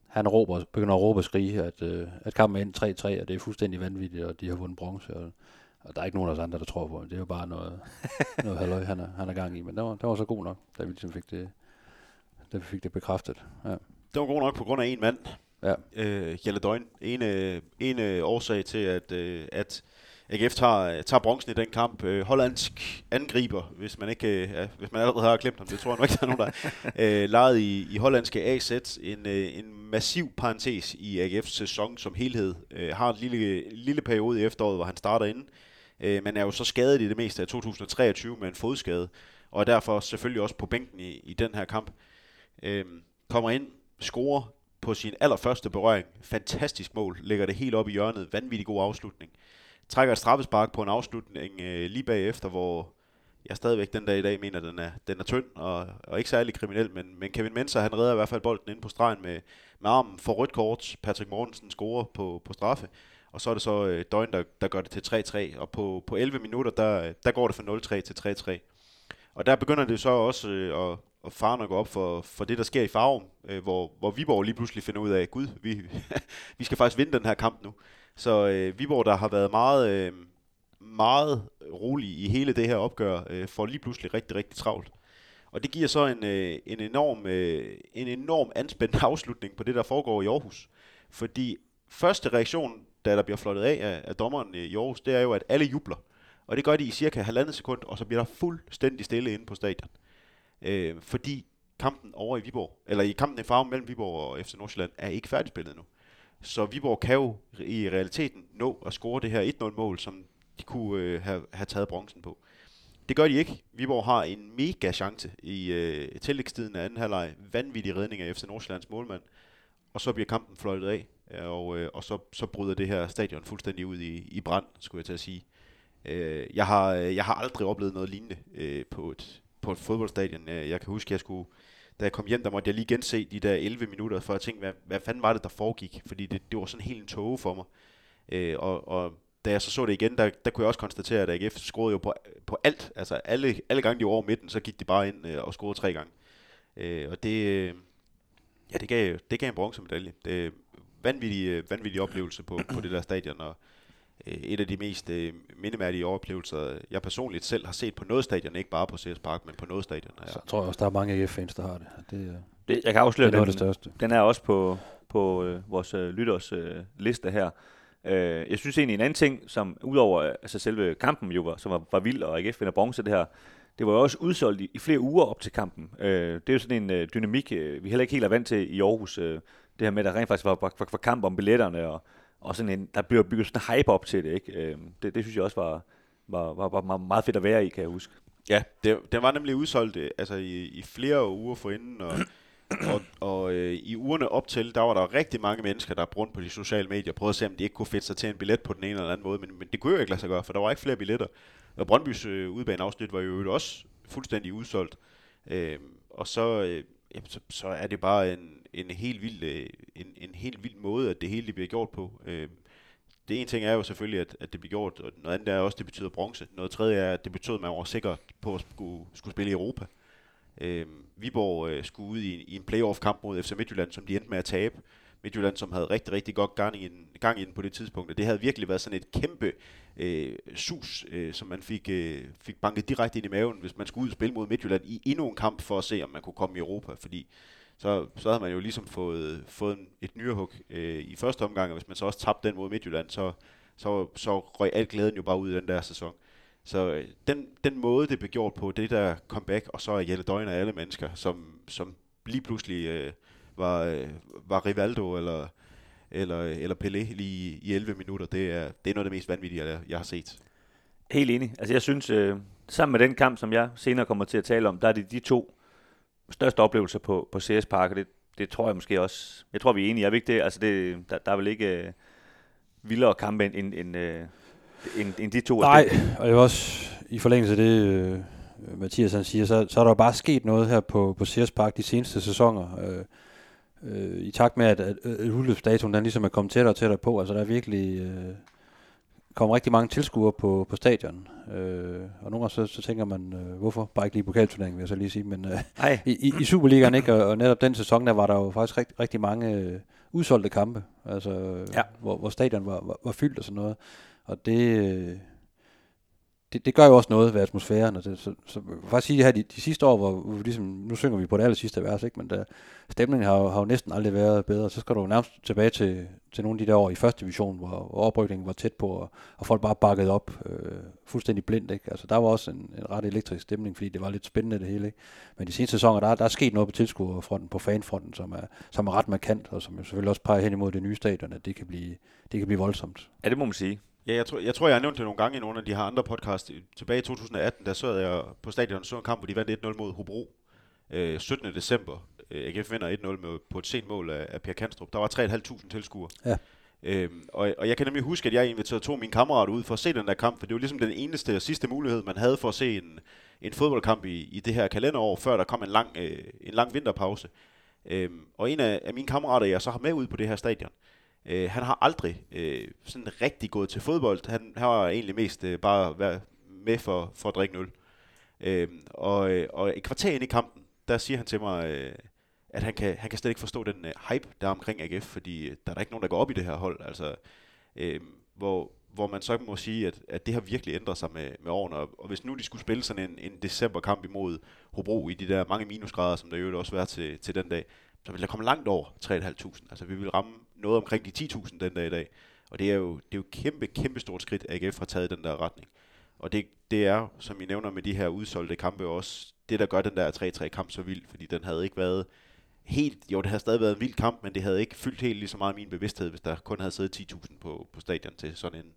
han råber, begynder at råbe og skrige, at, øh, at kampen er endt 3-3, og det er fuldstændig vanvittigt, og de har vundet bronze. Og, og der er ikke nogen af os andre, der tror på det. Det er jo bare noget, noget halløj, han er, han er gang i. Men det var, det var så god nok, da vi ligesom fik det, da vi fik det bekræftet. Ja. Det var god nok på grund af en mand, Ja. øh, Jelle Døgn. En, øh, en øh, årsag til, at, øh, at AGF tager, tager bronzen i den kamp. Øh, hollandsk angriber, hvis man ikke øh, ja, hvis man allerede har glemt ham, det tror jeg nok ikke, der er nogen, der øh, lejet i, i hollandske AZ. En, øh, en massiv parentes i AGF's sæson som helhed. Øh, har en lille, lille periode i efteråret, hvor han starter inden. Øh, men er jo så skadet i det meste af 2023 med en fodskade, og er derfor selvfølgelig også på bænken i, i den her kamp. Øh, kommer ind, scorer på sin allerførste berøring. Fantastisk mål. Lægger det helt op i hjørnet. Vanvittig god afslutning. Trækker et straffespark på en afslutning øh, lige bagefter, hvor jeg stadigvæk den dag i dag mener, den er, den er tynd og, og ikke særlig kriminel, men, men Kevin Mensah, han redder i hvert fald bolden ind på stregen med, med armen for rødt kort. Patrick Mortensen scorer på, på straffe, og så er det så øh, Døgn, der, der gør det til 3-3, og på, på 11 minutter, der, der går det fra 0-3 til 3-3. Og der begynder det så også øh, at, og faren går gå op for, for det, der sker i farven, øh, hvor, hvor Viborg lige pludselig finder ud af, gud, vi, vi skal faktisk vinde den her kamp nu. Så øh, Viborg, der har været meget, øh, meget rolig i hele det her opgør, øh, får lige pludselig rigtig, rigtig travlt. Og det giver så en, øh, en, enorm, øh, en enorm anspændt afslutning på det, der foregår i Aarhus. Fordi første reaktion, da der bliver flottet af af, af dommeren øh, i Aarhus, det er jo, at alle jubler. Og det gør de i cirka halvandet sekund, og så bliver der fuldstændig stille inde på stadion. Øh, fordi kampen over i Viborg, eller i kampen i farven mellem Viborg og FC Nordsjælland, er ikke færdigspillet nu. Så Viborg kan jo i realiteten nå at score det her 1-0-mål, som de kunne øh, have, have taget bronzen på. Det gør de ikke. Viborg har en mega chance i øh, tillægstiden af anden halvleg. Vanvittig redning af FC Nordsjællands målmand. Og så bliver kampen fløjtet af, og, øh, og så, så bryder det her stadion fuldstændig ud i, i brand, skulle jeg til at sige. Øh, jeg, har, jeg har aldrig oplevet noget lignende øh, på, et, på et fodboldstadion. Øh, jeg kan huske, jeg skulle, da jeg kom hjem, der måtte jeg lige gense de der 11 minutter, for at tænke, hvad, hvad fanden var det, der foregik? Fordi det, det var sådan helt en tåge for mig. Øh, og, og da jeg så så det igen, der, der kunne jeg også konstatere, at AGF scorede jo på, på alt. Altså alle, alle gange de var over midten, så gik de bare ind øh, og scorede tre gange. Øh, og det, øh, ja, det gav, det gav en bronzemedalje. Det er vanvittig, øh, vanvittig oplevelse på, på det der stadion, og et af de mest øh, mindemærdige oplevelser, jeg personligt selv har set på noget stadion, ikke bare på CS Park, men på noget stadion. Ja. Så tror jeg også, der er mange AGF-fans, der har det. Det, øh, Det, jeg kan det afsløre, er noget af det den, største. den er også på, på øh, vores øh, lytters øh, liste her. Øh, jeg synes egentlig en anden ting, som udover øh, altså selve kampen jo var, som var, var vild, og AGF vinder bronze det her, det var jo også udsolgt i, i flere uger op til kampen. Øh, det er jo sådan en øh, dynamik, øh, vi heller ikke helt er vant til i Aarhus. Øh, det her med, at der rent faktisk var, var, var kamp om billetterne, og, og sådan en, der blev bygget sådan en hype op til det. Ikke? Øh, det, det synes jeg også var, var, var, var meget fedt at være i, kan jeg huske. Ja, det, den var nemlig udsolgt altså i, i flere uger forinden, og, og, og øh, i ugerne op til, der var der rigtig mange mennesker, der rundt på de sociale medier prøvede at se, om de ikke kunne fedte sig til en billet på den ene eller anden måde, men, men det kunne jo ikke lade sig gøre, for der var ikke flere billetter. Og Brøndbys øh, udbaneafsnit var jo også fuldstændig udsolgt. Øh, og så, øh, jamen, så, så er det bare en, en helt vild, øh, en, en helt vild måde, at det hele det bliver gjort på. Øh, det ene ting er jo selvfølgelig, at, at det bliver gjort, og noget andet er også, at det betyder bronze. Noget tredje er, at det betød, at man var sikker på at skulle, skulle spille i Europa. Øh, Viborg øh, skulle ud i, i en playoff-kamp mod FC Midtjylland, som de endte med at tabe. Midtjylland, som havde rigtig, rigtig godt gang i, den, gang i den på det tidspunkt. Og det havde virkelig været sådan et kæmpe øh, sus, øh, som man fik, øh, fik banket direkte ind i maven, hvis man skulle ud og spille mod Midtjylland i endnu en kamp for at se, om man kunne komme i Europa. Fordi så, så havde man jo ligesom fået, fået en, et nyrehug øh, i første omgang, og hvis man så også tabte den mod Midtjylland, så, så, så røg alt glæden jo bare ud i den der sæson. Så øh, den, den måde, det blev gjort på, det der comeback, og så er Jelle Døgn af alle mennesker, som, som lige pludselig øh, var, øh, var Rivaldo eller, eller, eller Pelé lige i 11 minutter, det er, det er noget af det mest vanvittige, jeg, jeg har set. Helt enig. Altså jeg synes, øh, sammen med den kamp, som jeg senere kommer til at tale om, der er det de to største oplevelser på, på CS Park, og det, det tror jeg måske også, jeg tror vi er enige, er vi ikke det? Altså det, der, der er vel ikke øh, vildere kampe end, end, end, øh, end, end de to? Nej, og jeg vil også i forlængelse af det, øh, Mathias han siger, så, så er der bare sket noget her på, på CS Park de seneste sæsoner. Øh, øh, I takt med, at, at, at udløbsdatoen den ligesom er kommet tættere og tættere på, altså der er virkelig... Øh, kommer rigtig mange tilskuere på, på stadion. Øh, og nogle gange så, så tænker man, øh, hvorfor? Bare ikke lige pokalturneringen, vil jeg så lige sige. Men øh, i, i, i Superligaen, ikke? Og, og netop den sæson, der var der jo faktisk rigt, rigtig mange øh, udsolgte kampe, altså, ja. hvor, hvor stadion var, var, var fyldt og sådan noget. Og det, øh, det, det gør jo også noget ved atmosfæren. Og det, så, så faktisk sige her, de, de sidste år, hvor, hvor ligesom, nu synger vi på det aller sidste vers, ikke? men der, stemningen har, har jo næsten aldrig været bedre. Så skal du nærmest tilbage til, til nogle af de der år i første division, hvor, hvor oprykningen var tæt på, og, og folk bare bakkede op øh, fuldstændig blindt. Ikke? Altså, der var også en, en ret elektrisk stemning, fordi det var lidt spændende det hele. Ikke? Men de seneste sæsoner, der, der er sket noget på tilskuerfronten, på fanfronten, som er, som er ret markant, og som selvfølgelig også peger hen imod det nye stadion, at det kan blive, det kan blive voldsomt. Ja, det må man sige. Ja, jeg tror, jeg tror, jeg har nævnt det nogle gange i nogle af de her andre podcasts. Tilbage i 2018, der så jeg på stadion så en kamp, hvor de vandt 1-0 mod Hobro. Øh, 17. december. Øh, AGF vinder 1-0 med, på et sent mål af, af Per Kanstrup. Der var 3.500 tilskuere. Ja. Øhm, og, og jeg kan nemlig huske, at jeg inviterede to af mine kammerater ud for at se den der kamp, for det var ligesom den eneste og sidste mulighed, man havde for at se en, en fodboldkamp i, i det her kalenderår, før der kom en lang, øh, en lang vinterpause. Øhm, og en af, af mine kammerater, jeg så har med ud på det her stadion, Øh, Øh, han har aldrig øh, sådan rigtig gået til fodbold. Han han har egentlig mest øh, bare været med for, for at drikke øl. Øh, og, øh, og et kvarter ind i kampen, der siger han til mig, øh, at han kan, han kan slet ikke forstå den øh, hype, der er omkring AGF, fordi øh, der er der ikke nogen, der går op i det her hold. Altså, øh, hvor, hvor man så må sige, at, at det har virkelig ændret sig med, med årene. Og, og hvis nu de skulle spille sådan en, en decemberkamp imod Hobro i de der mange minusgrader, som der jo også var til, til den dag, så ville der komme langt over 3.500. Altså vi vil ramme noget omkring de 10.000 den dag i dag. Og det er jo, det er jo kæmpe, kæmpe stort skridt, at AGF har taget i den der retning. Og det, det er, som I nævner med de her udsolgte kampe også, det der gør den der 3-3 kamp så vild, fordi den havde ikke været helt, jo det havde stadig været en vild kamp, men det havde ikke fyldt helt lige så meget min bevidsthed, hvis der kun havde siddet 10.000 på, på stadion til sådan en,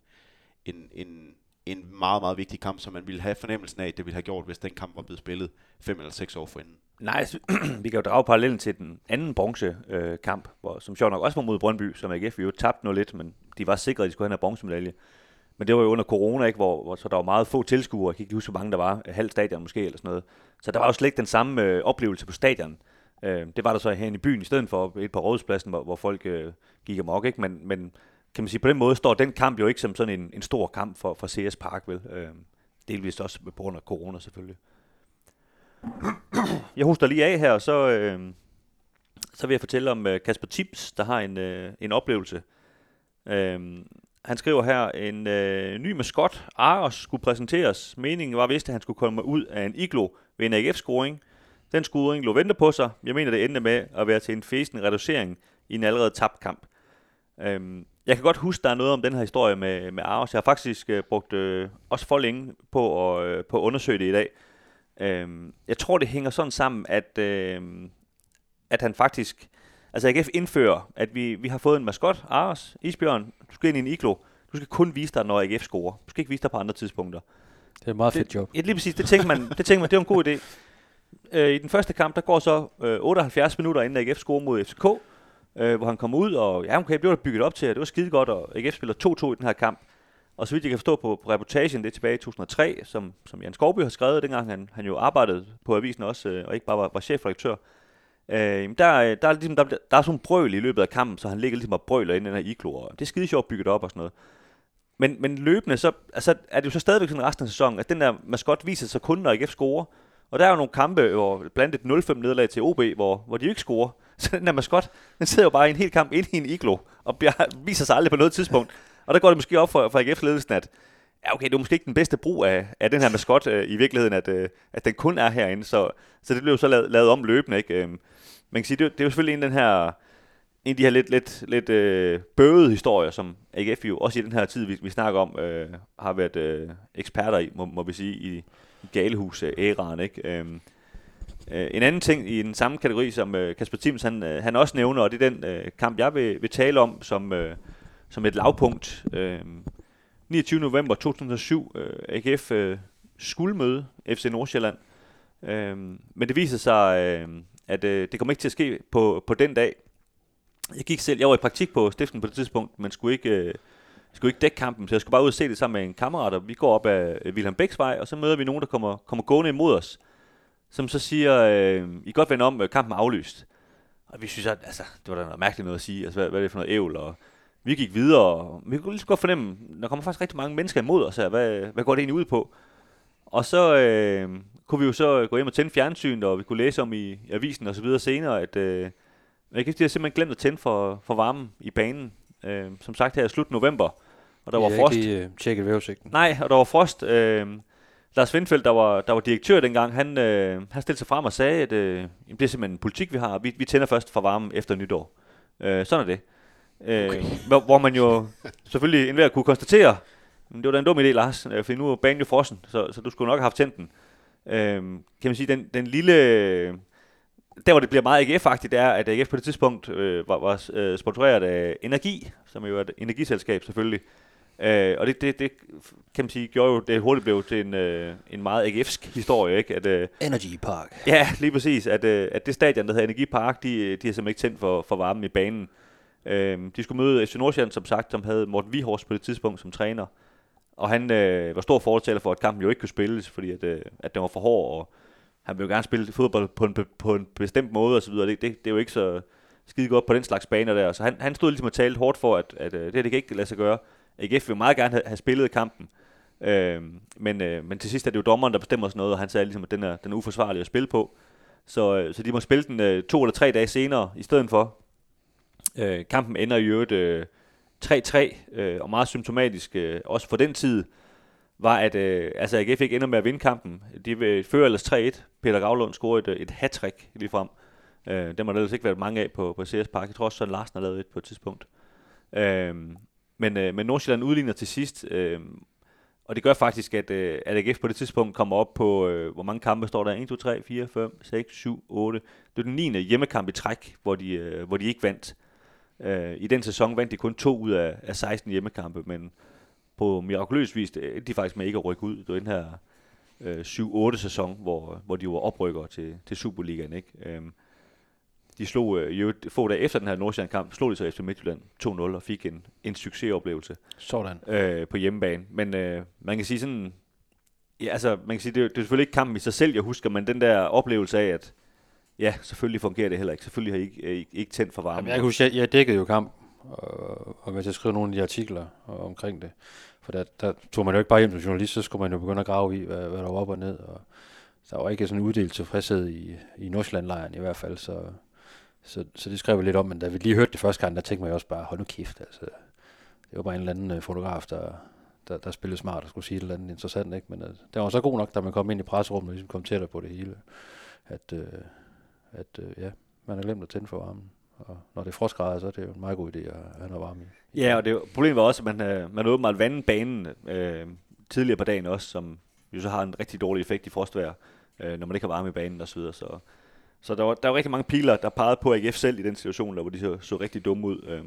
en, en, en meget, meget vigtig kamp, som man ville have fornemmelsen af, det ville have gjort, hvis den kamp var blevet spillet fem eller seks år forinden. Nej, vi kan jo drage parallellen til den anden bronzekamp, øh, hvor, som sjovt nok også var mod Brøndby, som AGF jo tabte noget lidt, men de var sikre, at de skulle have en bronzemedalje. Men det var jo under corona, ikke, hvor, hvor så der var meget få tilskuere. Jeg kan ikke huske, hvor mange der var. Halv stadion måske, eller sådan noget. Så der var jo slet ikke den samme øh, oplevelse på stadion. Øh, det var der så herinde i byen, i stedet for et på rådspladsen, hvor, hvor folk øh, gik amok. Ikke? Men, men kan man sige, på den måde står den kamp jo ikke som sådan en, en stor kamp for, for CS Park, vel? Øh, delvist også på grund af corona selvfølgelig. Jeg hoster lige af her, og så, øh, så vil jeg fortælle om øh, Kasper Tips, der har en, øh, en oplevelse. Øh, han skriver her, en øh, ny maskot, Aros, skulle præsenteres. Meningen var vist, at han skulle komme ud af en iglo ved en AGF-scoring. Den scoring lå vente på sig. Jeg mener, det endte med at være til en fæsende reducering i en allerede tabt kamp. Øhm, jeg kan godt huske, der er noget om den her historie med, med Aros. Jeg har faktisk øh, brugt øh, også for længe på at, øh, på at undersøge det i dag. Øh, jeg tror, det hænger sådan sammen, at, øh, at han faktisk... Altså AGF indfører, at vi, vi har fået en maskot, Aros, Isbjørn, du skal ind i en iglo. Du skal kun vise dig, når AGF scorer. Du skal ikke vise dig på andre tidspunkter. Det er et meget fedt det, job. Ja, lige præcis. Det tænker man, det tænker man, det er en god idé. Øh, I den første kamp, der går så øh, 78 minutter, inden AGF scorer mod FCK, øh, hvor han kom ud, og ja, okay, det var der bygget op til, og det var skide godt, og AGF spiller 2-2 i den her kamp. Og så vidt jeg kan forstå på, på reportagen, det er tilbage i 2003, som, som Jan Skovby har skrevet, dengang han, han jo arbejdede på avisen også, øh, og ikke bare var, var chefredaktør. Øh, der, øh, der, er ligesom, der, der er sådan en brøl i løbet af kampen, så han ligger ligesom og brøler ind i den her iglo, og det er skide sjovt bygget op og sådan noget. Men, men løbende, så altså, er det jo så stadigvæk sådan resten af sæsonen, at den der maskot viser sig kun, når AGF scorer. Og der er jo nogle kampe, hvor blandt et 0-5 nederlag til OB, hvor, hvor de ikke scorer. Så den der maskot, den sidder jo bare i en hel kamp ind i en iglo, og bliver, viser sig aldrig på noget tidspunkt. Og der går det måske op for, for AGF-ledelsen, at ja, okay, det er måske ikke den bedste brug af, af den her maskot øh, i virkeligheden, at, øh, at den kun er herinde. Så, så det blev jo så lavet, lavet om løbende, ikke? Øhm, man kan sige, det, det er jo selvfølgelig en den her en af de her lidt, lidt, lidt øh, bøvede historier, som AGF jo også i den her tid, vi, vi snakker om, øh, har været øh, eksperter i, må, må vi sige, i galehus-æraen. Øh, ikke? Øhm, øh, en anden ting i den samme kategori, som øh, Kasper Thims han, øh, han også nævner, og det er den øh, kamp, jeg vil, vil tale om som, øh, som et lavpunkt. Øhm, øh, 29. november 2007, øh, AGF øh, skulle møde FC Nordsjælland. Øh, men det viser sig, øh, at øh, det kommer ikke til at ske på, på den dag. Jeg gik selv, jeg var i praktik på stiften på det tidspunkt, men skulle ikke, øh, skulle ikke dække kampen, så jeg skulle bare ud og se det sammen med en kammerat, og vi går op ad øh, Wilhelm Bæks vej, og så møder vi nogen, der kommer, kommer gående imod os, som så siger, øh, I kan godt vende om, øh, kampen er aflyst. Og vi synes, at altså, det var da noget mærkeligt noget at sige, altså hvad, hvad er det for noget ævl, og vi gik videre, og vi kunne lige så godt fornemme, der kommer faktisk rigtig mange mennesker imod os her, hvad, hvad går det egentlig ud på? Og så øh, kunne vi jo så øh, gå hjem og tænde fjernsynet, og vi kunne læse om i, i avisen og så videre senere, at øh, jeg kan simpelthen glemt at tænde for, for varmen i banen. Øh, som sagt her i slut november, og der var frost. Jeg ikke tjekket vævesigten. Nej, og der var frost. Øh, Lars Vindfeldt, der var, der var direktør dengang, han, øh, han stillede sig frem og sagde, at øh, det er simpelthen en politik, vi har. Vi, vi tænder først for varmen efter nytår. Øh, sådan er det. Øh, okay. hvor, hvor man jo selvfølgelig enhver kunne konstatere, men det var da en dum idé, Lars, øh, for nu er banen jo frossen, så, så du skulle nok have haft tændt den. Øh, kan man sige, den, den lille der hvor det bliver meget AGF-agtigt, det er, at AGF på det tidspunkt øh, var, var øh, sponsoreret af Energi, som jo er et energiselskab selvfølgelig. Øh, og det, det, det, kan man sige, gjorde jo, det hurtigt blev til en, øh, en meget AGF'sk historie, ikke? At, øh, Energy Park. Ja, lige præcis. At, øh, at det stadion, der hedder Energi Park, de, de har simpelthen ikke tændt for, for varmen i banen. Øh, de skulle møde FC Nordsjælland, som sagt, som havde Morten Vihors på det tidspunkt som træner. Og han øh, var stor fortaler for, at kampen jo ikke kunne spilles, fordi at, øh, at den var for hård, og han vil jo gerne spille fodbold på en, på en bestemt måde og så videre. Det, det, det er jo ikke så skide godt på den slags baner der. Så han, han stod ligesom og talte hårdt for, at, at, at øh, det, det kan ikke lade sig gøre. AGF vil meget gerne have, spillet kampen. Øh, men, øh, men til sidst er det jo dommeren, der bestemmer sådan noget, og han sagde ligesom, at den er, den er uforsvarlig at spille på. Så, øh, så de må spille den øh, to eller tre dage senere i stedet for. Øh, kampen ender i øvrigt øh, 3-3, øh, og meget symptomatisk øh, også for den tid var, at øh, altså AGF ikke ender med at vinde kampen. De vil føre ellers 3-1. Peter Gavlund scorede et, øh, et hat-trick lige frem. Øh, dem har der ellers ikke været mange af på, på CS Park. Jeg tror også, at Larsen har lavet et på et tidspunkt. Øh, men, øh, men Nordsjælland udligner til sidst, øh, og det gør faktisk, at, øh, at AGF på det tidspunkt kommer op på, øh, hvor mange kampe står der? 1, 2, 3, 4, 5, 6, 7, 8. Det er den 9. hjemmekamp i træk, hvor de, øh, hvor de ikke vandt. Øh, I den sæson vandt de kun to ud af, af 16 hjemmekampe, men på mirakuløs vis, de faktisk med ikke at rykke ud. Det var den her øh, 7-8 sæson, hvor, hvor de var oprykker til, til Superligaen. Ikke? Øh, de slog øh, jo få dage efter den her Nordsjælland-kamp, slog de så efter Midtjylland 2-0 og fik en, en succesoplevelse Sådan. øh, på hjemmebane. Men øh, man kan sige sådan, ja, altså man kan sige, det, er, det er selvfølgelig ikke kampen i sig selv, jeg husker, men den der oplevelse af, at ja, selvfølgelig fungerer det heller ikke. Selvfølgelig har I ikke, ikke, ikke tændt for varmen. Jamen, jeg kan huske, jeg, jeg dækkede jo kamp, og, og til at skrive nogle af de artikler omkring det. For der, der tog man jo ikke bare hjem som journalist, så skulle man jo begynde at grave i, hvad, hvad der var op og ned. Og der var ikke sådan en uddelt tilfredshed i, i Nordsjælland-lejren i hvert fald, så, så, så det skrev vi lidt om, men da vi lige hørte det første gang, der tænkte man jo også bare, hold nu kæft, altså. Det var bare en eller anden øh, fotograf, der, der, der spillede smart og skulle sige et eller andet interessant, ikke? Men øh, altså, det var så god nok, da man kom ind i presserummet og ligesom kom tættere på det hele, at, øh, at øh, ja, man har glemt at tænde for varmen. og når det er frostgrader, så er det jo en meget god idé at have noget varme i. Ja, og det, problemet var også, at man, øh, man åbenbart vandet banen øh, tidligere på dagen også, som jo så har en rigtig dårlig effekt i frostvejr, øh, når man ikke har varme i banen osv. Så, videre. så, så der var, der var rigtig mange piler, der pegede på AGF selv i den situation, der, hvor de så, så rigtig dumme ud. Øh,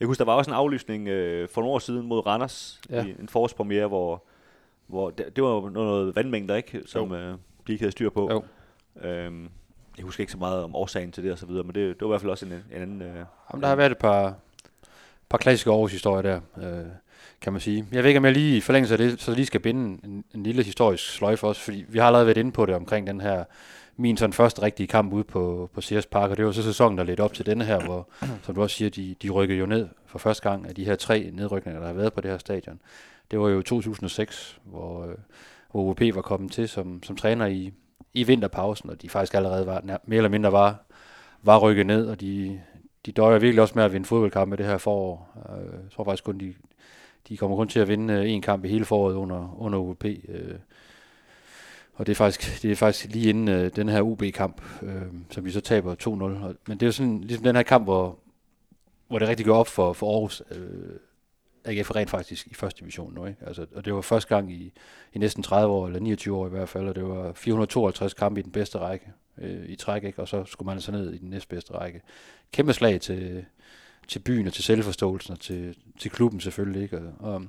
jeg husker, der var også en aflysning øh, for nogle år siden mod Randers, Ja. i en forårspremiere, hvor, hvor det, det var jo noget vandmængder, ikke, som øh, de ikke havde styr på. Jo. Øhm, jeg husker ikke så meget om årsagen til det og så videre, men det, det var i hvert fald også en, en anden... Øh, Jamen, der har været et par, par klassiske Aarhus historier der, øh, kan man sige. Jeg ved ikke, om jeg lige i forlængelse af det, så lige skal binde en, en lille historisk sløjfe også, fordi vi har allerede været inde på det omkring den her, min sådan første rigtige kamp ude på, på Sears Park, og det var så sæsonen, der ledte op til denne her, hvor, som du også siger, de, de rykkede jo ned for første gang af de her tre nedrykninger, der har været på det her stadion. Det var jo 2006, hvor, øh, hvor OP var kommet til som, som træner i, i vinterpausen, og de faktisk allerede var, nær, mere eller mindre var, var rykket ned, og de, de døjer virkelig også med at vinde fodboldkampe det her forår. Øh, jeg tror faktisk kun, de, de kommer kun til at vinde øh, en kamp i hele foråret under, under OP. øh. Og det er faktisk, det er faktisk lige inden øh, den her UB-kamp, øh, som vi så taber 2-0. Og- Men det er jo sådan, ligesom den her kamp, hvor, hvor det rigtig går op for, for Aarhus, øh, AGF er rent faktisk i første division nu. Ikke? Altså, og det var første gang i, i næsten 30 år, eller 29 år i hvert fald, og det var 452 kampe i den bedste række øh, i træk, ikke? og så skulle man så ned i den næstbedste række. Kæmpe slag til, til byen og til selvforståelsen og til, til klubben selvfølgelig, ikke? Og, og,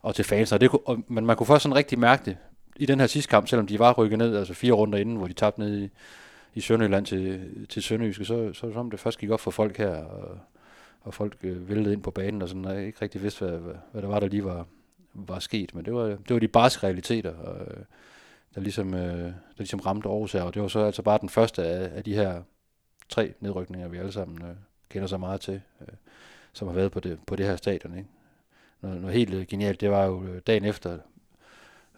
og til fans. Og det, kunne- og, men man kunne først sådan rigtig mærke det i den her sidste kamp, selvom de var rykket ned, altså fire runder inden, hvor de tabte ned i, i Sønderjylland til, til Sønderjyske, så, så som det først gik op for folk her, og, og folk øh, væltede ind på banen, og sådan, og jeg ikke rigtig vidste, hvad, hvad, hvad der var, der lige var, var sket. Men det var, det var de barske realiteter, og, øh, der, ligesom, øh, der ligesom ramte Aarhus her, og det var så altså bare den første af, af de her tre nedrykninger, vi alle sammen øh, kender så meget til, øh, som har været på det, på det her stadion. Ikke? Noget, noget helt øh, genialt, det var jo øh, dagen efter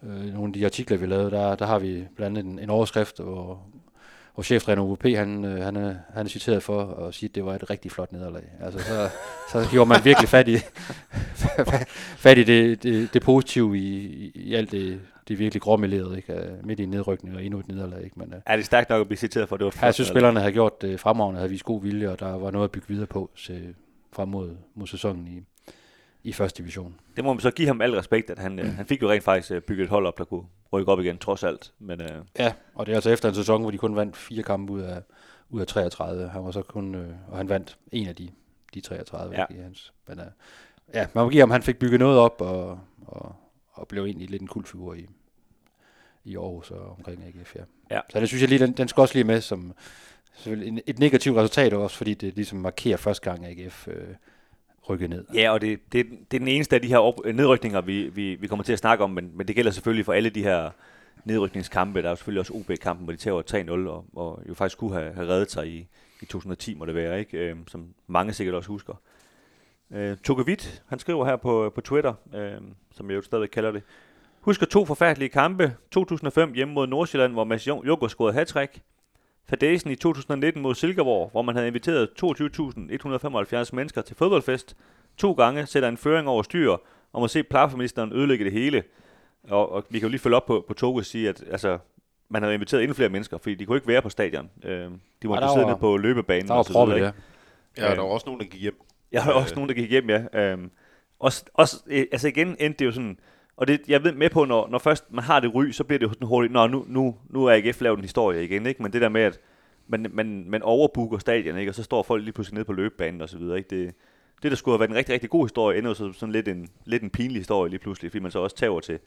øh, nogle af de artikler, vi lavede, der, der har vi blandt andet en, en overskrift, hvor, hvor cheftræner UVP, han, øh, han, er, han er citeret for at sige, at det var et rigtig flot nederlag. Altså, så, så gjorde man virkelig fat i, fat i det, det, det positive i, i, i alt det, det virkelig gråmelerede, ikke? Øh, Midt i en nedrykning og endnu et nederlag, ikke? Men, øh, er det stærkt nok at blive citeret for, det var et jeg flot synes, spillerne havde gjort det fremragende, havde vist god vilje, og der var noget at bygge videre på til, frem mod, mod sæsonen i, i første division. Det må man så give ham al respekt, at han, øh, han fik jo rent faktisk øh, bygget et hold op, der kunne rykke op igen, trods alt. Men øh, Ja, og det er altså efter en sæson, hvor de kun vandt fire kampe ud af, ud af 33. Han var så kun, øh, og han vandt en af de, de 33 Ja. ikke, i hans. Men, øh, ja, man må give ham, han fik bygget noget op, og, og, og blev egentlig lidt en kultfigur i, i Aarhus og omkring AGF, ja. Ja. Så det synes jeg lige, den, den skal også lige med som selvfølgelig et negativt resultat også, fordi det ligesom markerer første gang AGF øh, rykkede ned. ja, og det, det, det er den eneste af de her op, øh, nedrykninger, vi, vi, vi kommer til at snakke om, men, men det gælder selvfølgelig for alle de her nedrykningskampe. Der er jo selvfølgelig også OB-kampen, hvor de tager 3-0, og, og jo faktisk kunne have, have reddet sig i, i 2010, må det være, ikke? Øh, som mange sikkert også husker. Øh, Toge han skriver her på, på Twitter, øh, som jeg jo stadig kalder det. Husker to forfærdelige kampe. 2005 hjemme mod Nordsjælland, hvor Mads Joko scorede hat Fadesen i 2019 mod Silkeborg, hvor man havde inviteret 22.175 mennesker til fodboldfest. To gange sætter en føring over styr, og må se plafministeren ødelægge det hele. Og, og vi kan jo lige følge op på, på Toge og sige, at altså, man havde inviteret endnu flere mennesker, fordi de kunne ikke være på stadion. Øh, de måtte der sidde var- nede på løbebanen. Der var og så videre, proppet, ja. Ja, der var også nogen, der gik hjem. Jeg har Øh. også nogen, der gik hjem, ja. Øhm, også, også, øh, altså igen endte det jo sådan, og det, jeg ved med på, når, når først man har det ry, så bliver det jo sådan hurtigt, nå, nu, nu, nu er AGF lavet en historie igen, ikke? Men det der med, at man, man, man overbooker stadion, ikke? Og så står folk lige pludselig nede på løbebanen og så videre, ikke? Det, det, der skulle have været en rigtig, rigtig god historie, ender jo så sådan lidt en, lidt en pinlig historie lige pludselig, fordi man så også tager til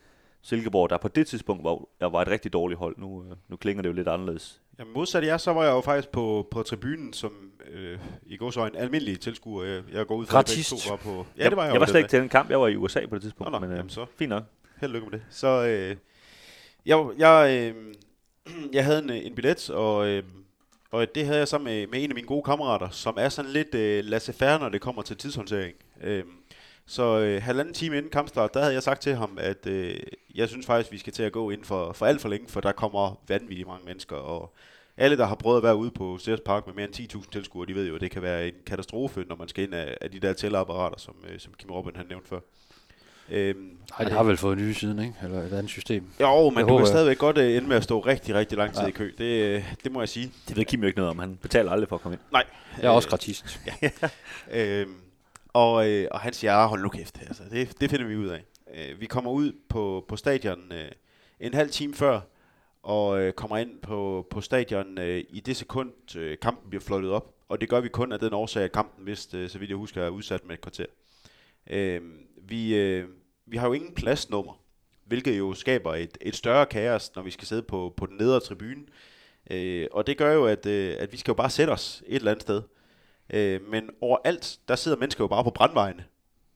Silkeborg, der på det tidspunkt var, var et rigtig dårligt hold. Nu, øh, nu klinger det jo lidt anderledes. Jamen modsat jer, så var jeg jo faktisk på, på tribunen som øh, i går så en almindelig tilskuer. Jeg, jeg går ud fra, at Gratist. to var på... Ja, det var jeg, jeg var slet ikke til den kamp, jeg var i USA på det tidspunkt, Nå, nå, men øh, jamen så. fint nok. Held og lykke med det. Så øh, jeg, jeg, øh, jeg havde en, en billet, og, øh, og det havde jeg så med, med en af mine gode kammerater, som er sådan lidt øh, laissez-faire, når det kommer til tidshåndtering. Øh, så øh, halvanden time inden kampstart, der havde jeg sagt til ham, at øh, jeg synes faktisk, vi skal til at gå ind for, for alt for længe, for der kommer vanvittigt mange mennesker, og alle, der har prøvet at være ude på Sears Park med mere end 10.000 tilskuere, de ved jo, at det kan være en katastrofe, når man skal ind af, af de der tællerapparater, som, øh, som Kim Robin han nævnte før. Øhm, Nej, de har vel fået nye siden, ikke? Eller et andet system. Jo, men Det du håber kan jeg. stadigvæk godt øh, ende med at stå rigtig, rigtig lang tid Ja. i kø. Det, øh, det må jeg sige. Det ved Kim jo ikke noget om. Han betaler aldrig for at komme ind. Nej. Jeg er også gratist. Øhm, og, øh, og han siger, ah, hold nu kæft, altså, det, det finder vi ud af. Øh, vi kommer ud på, på stadion øh, en halv time før, og øh, kommer ind på, på stadion øh, i det sekund, øh, kampen bliver flottet op. Og det gør vi kun af den årsag, at kampen vist, øh, så vidt jeg husker, er udsat med et kvarter. Øh, vi, øh, vi har jo ingen pladsnummer, hvilket jo skaber et, et større kaos, når vi skal sidde på, på den nedre tribune. Øh, og det gør jo, at, øh, at vi skal jo bare sætte os et eller andet sted. Øh, men overalt, der sidder mennesker jo bare på brandvejene.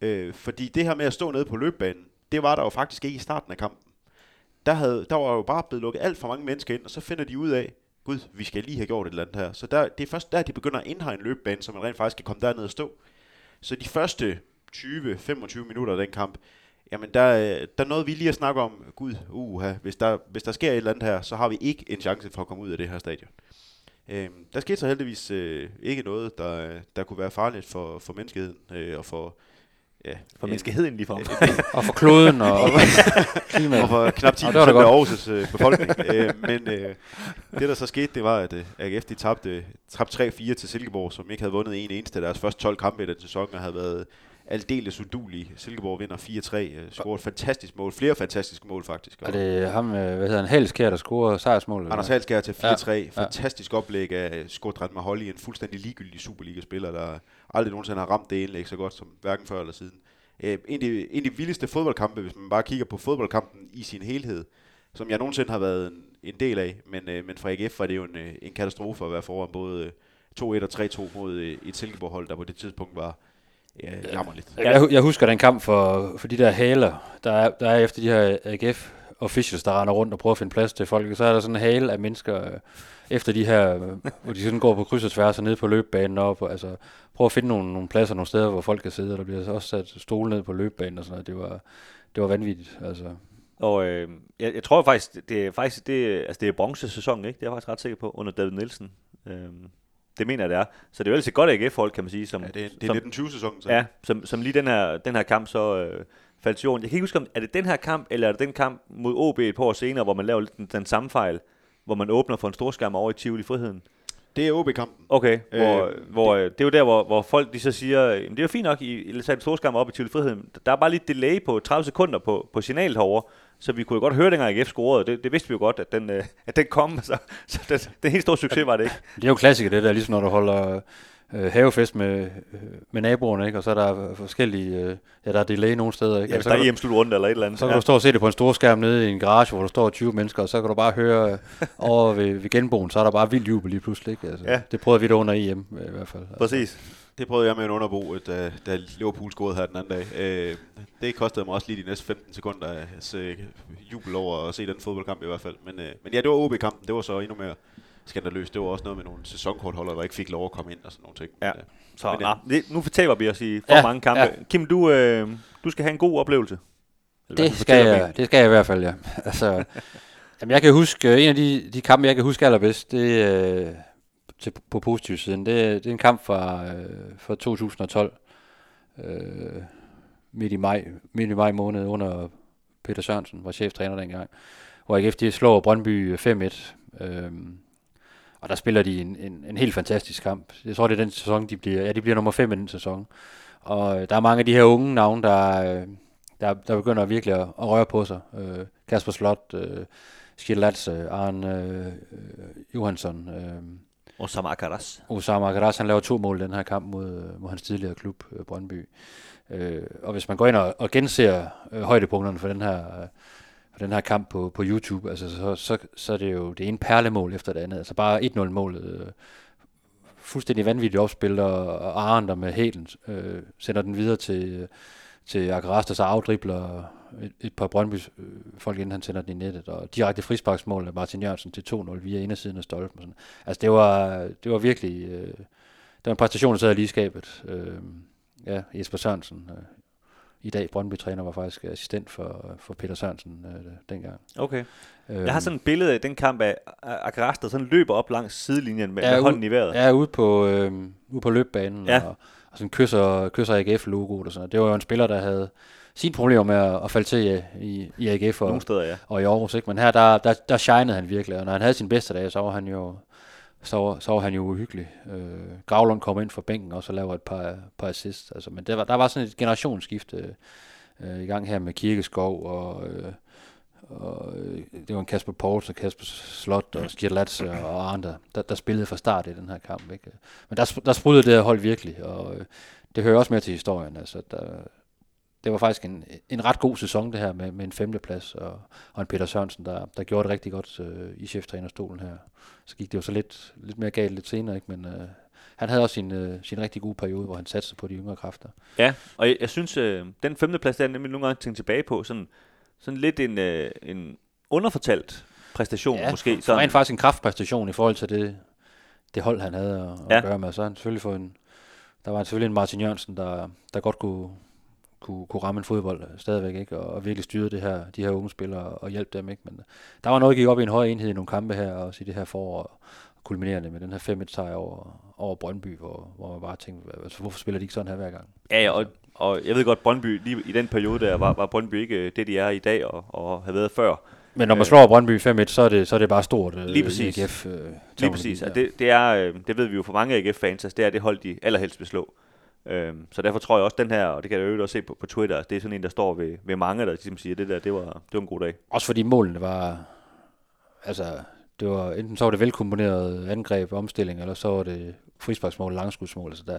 Øh, fordi det her med at stå nede på løbebanen, det var der jo faktisk ikke i starten af kampen. Der, havde, der var jo bare blevet lukket alt for mange mennesker ind, og så finder de ud af, gud, vi skal lige have gjort et eller andet her. Så der, det er først der, de begynder at indhegne løbbanen, så man rent faktisk kan komme derned og stå. Så de første 20-25 minutter af den kamp, jamen der, der nåede vi lige at snakke om, gud, uha, hvis der, hvis der sker et eller andet her, så har vi ikke en chance for at komme ud af det her stadion. Øhm, der skete så heldigvis øh, ikke noget, der, der kunne være farligt for, for menneskeheden øh, og for... Ja, For menneskeheden lige for. Og for kloden og klimaet. og for knap 10 Nå, det var da procent af. Aarhus' øh, befolkning. øh, men øh, det, der så skete, det var, at øh, AGF de tabte, tabte 3-4 til Silkeborg, som ikke havde vundet en eneste af deres første 12 kampe i den sæson, og havde været aldeles udulige. Silkeborg vinder 4-3, øh, scorer et fantastisk mål. Flere fantastiske mål, faktisk. Er det ham, øh, hvad hedder han, Halskær, der scorer sejrsmål? eller Anders? Halskær til 4-3. Ja, Ja, Fantastisk oplæg af Skodran Maholli, en fuldstændig ligegyldig Superliga-spiller, der aldrig nogensinde har ramt det indlæg så godt som hverken før eller siden. Øh, en, af de, en af de vildeste fodboldkampe, hvis man bare kigger på fodboldkampen i sin helhed, som jeg nogensinde har været en, en del af, men, øh, men fra AGF var det jo en, øh, en katastrofe at være foran både øh, 2-1 og 3-2 mod øh, et Silkeborg-hold, der på det tidspunkt var ja, jammerligt. Jeg, jeg husker den kamp for, for de der haler, der er, der er efter de her AGF officials, der render rundt og prøver at finde plads til folk. Så er der sådan en hale af mennesker øh, efter de her, øh, hvor de sådan går på kryds og tværs og ned på løbebanen op. Og, altså, prøver at finde nogle, nogle pladser, nogle steder, hvor folk kan sidde. Og der bliver så også sat stole ned på løbebanen og sådan noget. Det var, det var vanvittigt. Altså. Og øh, jeg, jeg tror faktisk, det er faktisk det, altså det er bronzesæsonen, ikke? Det er jeg faktisk ret sikker på, under David Nielsen. Øh, det mener jeg, det er. Så det er jo ellers et godt AGF-hold, kan man sige. Som, Ja, det, er- det er som, 1920-sæsonen. Så. Ja, som, som lige den her, den her kamp så øh, faldt jorden. Jeg kan ikke huske, om er det den her kamp, eller er det den kamp mod OB et par år senere, hvor man laver den, den samme fejl, hvor man åbner for en storskærm over i Tivoli Friheden. Det er OB-kampen. Okay, Øh, hvor, øh, hvor det, det er jo der, hvor, hvor folk de så siger, jamen, det er jo fint nok, I, I satte en storskærm op i Tivoli Friheden. Der er bare lidt delay på 30 sekunder på, på signalet herovre, så vi kunne jo godt høre, dengang AGF scorede. Det, det vidste vi jo godt, at den, øh, at den kom. Så, så det, det er en helt stor succes, var det ikke? Det er jo klassiker, det der, ligesom når du holder øh, havefest med, øh, med naboerne, ikke? og så er der forskellige, øh, ja, der er delay nogle steder. Ikke? Ja, hvis der er du- EM-slutrunde eller et eller andet. Så kan du stå og se det på en stor skærm nede i en garage, hvor der står 20 mennesker, og så kan du bare høre øh, over ved, ved genboen, så er der bare vildt jubel lige pludselig. Ikke? Altså, Ja. Det prøvede vi da under EM i hvert fald. Altså. Præcis. Det prøvede jeg med en underbo, da, da Liverpool scorede her den anden dag. Øh, det kostede mig også lige de næste 15 sekunder af øh, jubel over at se den fodboldkamp i hvert fald. Men, øh, men ja, det var OB-kampen. Det var så endnu mere skandaløst. Det var også noget med nogle sæsonkortholdere, der ikke fik lov at komme ind og sådan nogle ting. Ja. Men, øh, Så Men, nah, det, nu fortaber vi os i for Ja, mange kampe. ja. Kim, du, øh, du skal have en god oplevelse. Eller hvad Det skal, fortæller jeg, det skal jeg i hvert fald, ja. Altså, jamen, jeg kan huske, øh, en af de, de kampe, jeg kan huske allerbedst, det øh, til, på positiv siden, det, det er en kamp fra, øh, fra 2012, øh, midt, i maj, midt i maj måned, under Peter Sørensen, var cheftræner dengang, hvor AGF de slår Brøndby 5-1. Øh, og der spiller de en, en, en helt fantastisk kamp. Jeg tror, det er den sæson, de bliver, ja, de bliver nummer 5 i den sæson. Og øh, der er mange af de her unge navne, der, øh, der, der begynder virkelig at, at røre på sig. Øh, Kasper Slot, øh, Skilats, øh, Arne øh, Johansson, øh, Osama Akaras. Osama Akaras, han laver to mål i den her kamp mod, øh, mod hans tidligere klub, øh, Brøndby. Øh, og hvis man går ind og, og genser øh, højdepunkterne for den her, øh, for den her kamp på, på YouTube, altså, så, så, så er det jo det ene perlemål efter det andet. Altså bare 1-0-målet. Øh, fuldstændig vanvittigt opspil, og, og Aren med hælen øh, sender den videre til, til Akaras, der så afdribler et, et par Brøndby øh, folk, inden han sender den i nettet, og direkte frisparksmål af Martin Jørgensen til 2-0 via indersiden af stolpen. og Sådan. Altså det var, det var virkelig, øh, det var en præstation, der sad lige skabet. Øh, ja, Jesper Sørensen, øh, i dag Brøndby-træner, var faktisk assistent for, for Peter Sørensen øh, dengang. Okay. Øh, Jeg har sådan et billede af den kamp af Akaras, der sådan løber op langs sidelinjen med, Ja, med hånden i vejret. Ja, ude på, øh, ude på løbbanen, Ja. og sådan kysser, kysser AGF-logoet og sådan. Det var jo en spiller, der havde sine problemer med at, at falde til i, i, i AGF og, Nogle steder, ja. og i Aarhus, ikke? Men her, der, der, der shinede han virkelig, og når han havde sin bedste dag, så var han jo, så, var- så var han jo uhyggelig. Øh, Gravlund kom ind fra bænken og så laver et par, par assists. Altså, men der var, der var sådan et generationsskifte øh, i gang her med Kirkeskov og, øh, og øh, det var en Kasper Poulsen, Kasper Slot og Skirlatse og andre, der, der spillede fra start i den her kamp. Ikke? Men der, der sprudlede det her hold virkelig, og øh, det hører også med til historien. Altså, der, øh, det var faktisk en, en ret god sæson det her med, med en femteplads og, og en Peter Sørensen, der, der gjorde det rigtig godt øh, i cheftrænerstolen her. Så gik det jo så lidt, lidt mere galt lidt senere, ikke? men øh, han havde også sin, øh, sin rigtig gode periode, hvor han satte sig på de yngre kræfter. Ja, og jeg, jeg synes, øh, den femteplads, der er nemlig nogle gange tænkt tilbage på, sådan, sådan lidt en, øh, en underfortalt præstation ja, måske. Så rent faktisk en kraftpræstation i forhold til det, det hold, han havde at, at Ja. gøre med. Så han selvfølgelig fået en, der var selvfølgelig en Martin Jørgensen, der, der godt kunne, kunne, kunne ramme en fodbold øh, stadigvæk, ikke? Og, og virkelig styre det her, de her unge spillere og hjælpe dem. Ikke? Men øh, der var noget, der gik op i en høj enhed i nogle kampe her, også i det her forår, kulminerende med den her 5 sejr over, over Brøndby, hvor, hvor man bare tænkte, "Hva- altså, hvorfor spiller de ikke sådan her hver gang? Ja, ja, og, og jeg ved godt, Brøndby, lige i den periode der, var, var Brøndby ikke øh, det, de er i dag, og, og har været før. Men når man Øh. slår Brøndby 5-1, så er det, så er det bare stort øh, Lige præcis. AGF. Øh, Lige præcis, og det, det, er, øh, det ved vi jo for mange AGF-fans, altså det er det hold, de allerhelst vil slå. Øhm, så derfor tror jeg også, den her, og det kan jeg jo også se på, på Twitter, det er sådan en, der står ved, ved mange, der ligesom siger, det der, det var, det var en god dag. Også fordi målene var, altså, det var, enten så var det velkomponeret angreb, omstilling, eller så var det frisparksmål, langskudsmål, altså der,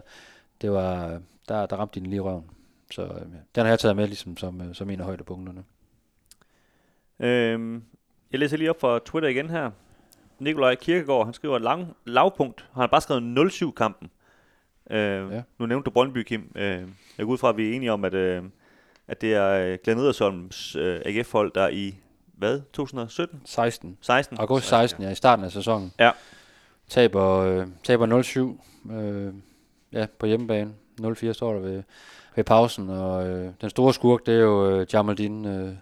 det var, der, der ramte de den lige røven. Så øh, den har jeg taget med ligesom som, øh, som en af højdepunkterne. Øhm, jeg læser lige op fra Twitter igen her. Nikolaj Kirkegaard, han skriver, lang, lavpunkt, han har bare skrevet 0-7-kampen. Øh, Ja. ja. Nu nævnte du Brøndby, Kim. Øh, jeg går ud fra, at vi er enige om, at, øh, at det er øh, Glenn Edersholms øh, AGF-hold, der i, hvad, 2017? 16. 16? August 16, ja, i starten af sæsonen. Ja. Taber, øh, taber 0-7 øh, ja, på hjemmebane. 0-4 står der ved, ved pausen, og øh, den store skurk, det er jo øh, Jamaldin øh,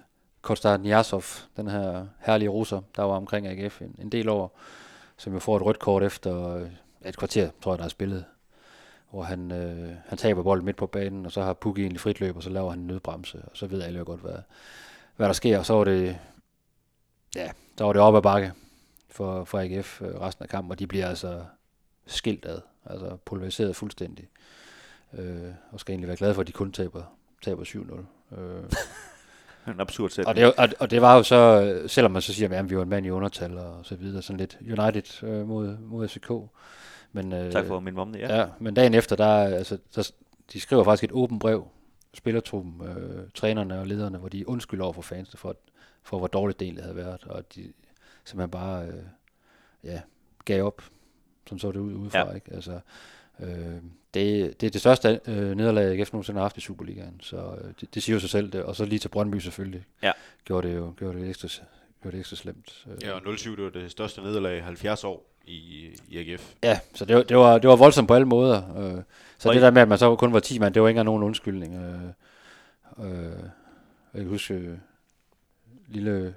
Kostadniasov, den her herlige russer, der var omkring AGF en, en del år, som jo får et rødt kort efter øh, et kvarter, tror jeg, der er spillet, hvor han, øh, han taber bolden midt på banen, og så har Pukki egentlig frit løb, og så laver han en nødbremse, og så ved alle jo godt, hvad, hvad der sker, og så var det, ja, så var det op ad bakke for, for AGF øh, resten af kampen, og de bliver altså skilt ad, altså pulveriseret fuldstændig. Øh, og skal egentlig være glade for, at de kun taber, taber 7-0. Øh, En absurd sæt. og, det, og, og det var jo så, øh, selvom man så siger, at vi var en mand i undertal og så videre, sådan lidt United øh, mod, mod FCK. Men, øh, Tak for min mom, ja. Ja. ja, men dagen efter, der, altså, der, de skriver faktisk et åbent brev, spillertruppen, øh, trænerne og lederne, hvor de undskylder over for fansene for, for hvor dårligt det egentlig havde været, og de simpelthen bare øh, ja, gav op, som så det ud udefra. Ja. Ikke? Altså, øh, det, det er det største øh, nederlag, AGF nogensinde har haft i Superligaen, så øh, det, det siger jo sig selv, det, og så lige til Brøndby selvfølgelig, Ja. gjorde det jo gjorde det ekstra, gjorde det ekstra slemt. Øh, Ja, og 0-7, det var det største nederlag i 70 år i, i AGF. Ja, så det var, det var, det var voldsomt på alle måder. Øh, så Og det der med, at man så kun var 10 mand, det var ikke engang nogen undskyldning. Øh, øh, jeg kan huske øh, lille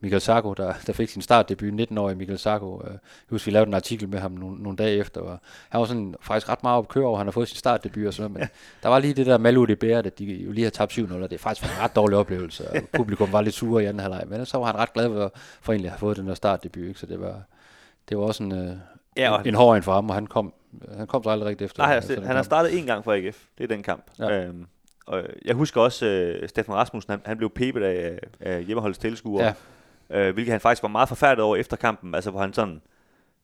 Michael Sarko, der, der fik sin startdebut, 19-årig Michael Sarko. Øh, jeg husker, vi lavede en artikel med ham nogle, nogle dage efter, og han var sådan faktisk ret meget op køre over, han har fået sin startdebut og sådan noget, men der var lige det der Malu det bære, at de jo lige har tabt 7-0, og det er faktisk en ret dårlig oplevelse, og publikum var lidt sure i anden halvleg, men så var han ret glad for, for egentlig at have fået den der startdebut, ikke? så det var, det var også en, øh, Ja, og en hård en for ham, og han kom, han kom så aldrig rigtig efter. Nej, altså, den han har startet en gang for AGF. Det er den kamp. Ja. Øhm, og jeg husker også, øh, Steffen Rasmussen, han, han blev pebet af, af hjemmeholdets tilskuere. Ja. Øh, hvilket han faktisk var meget forfærdet over efter kampen. Altså, hvor han sådan...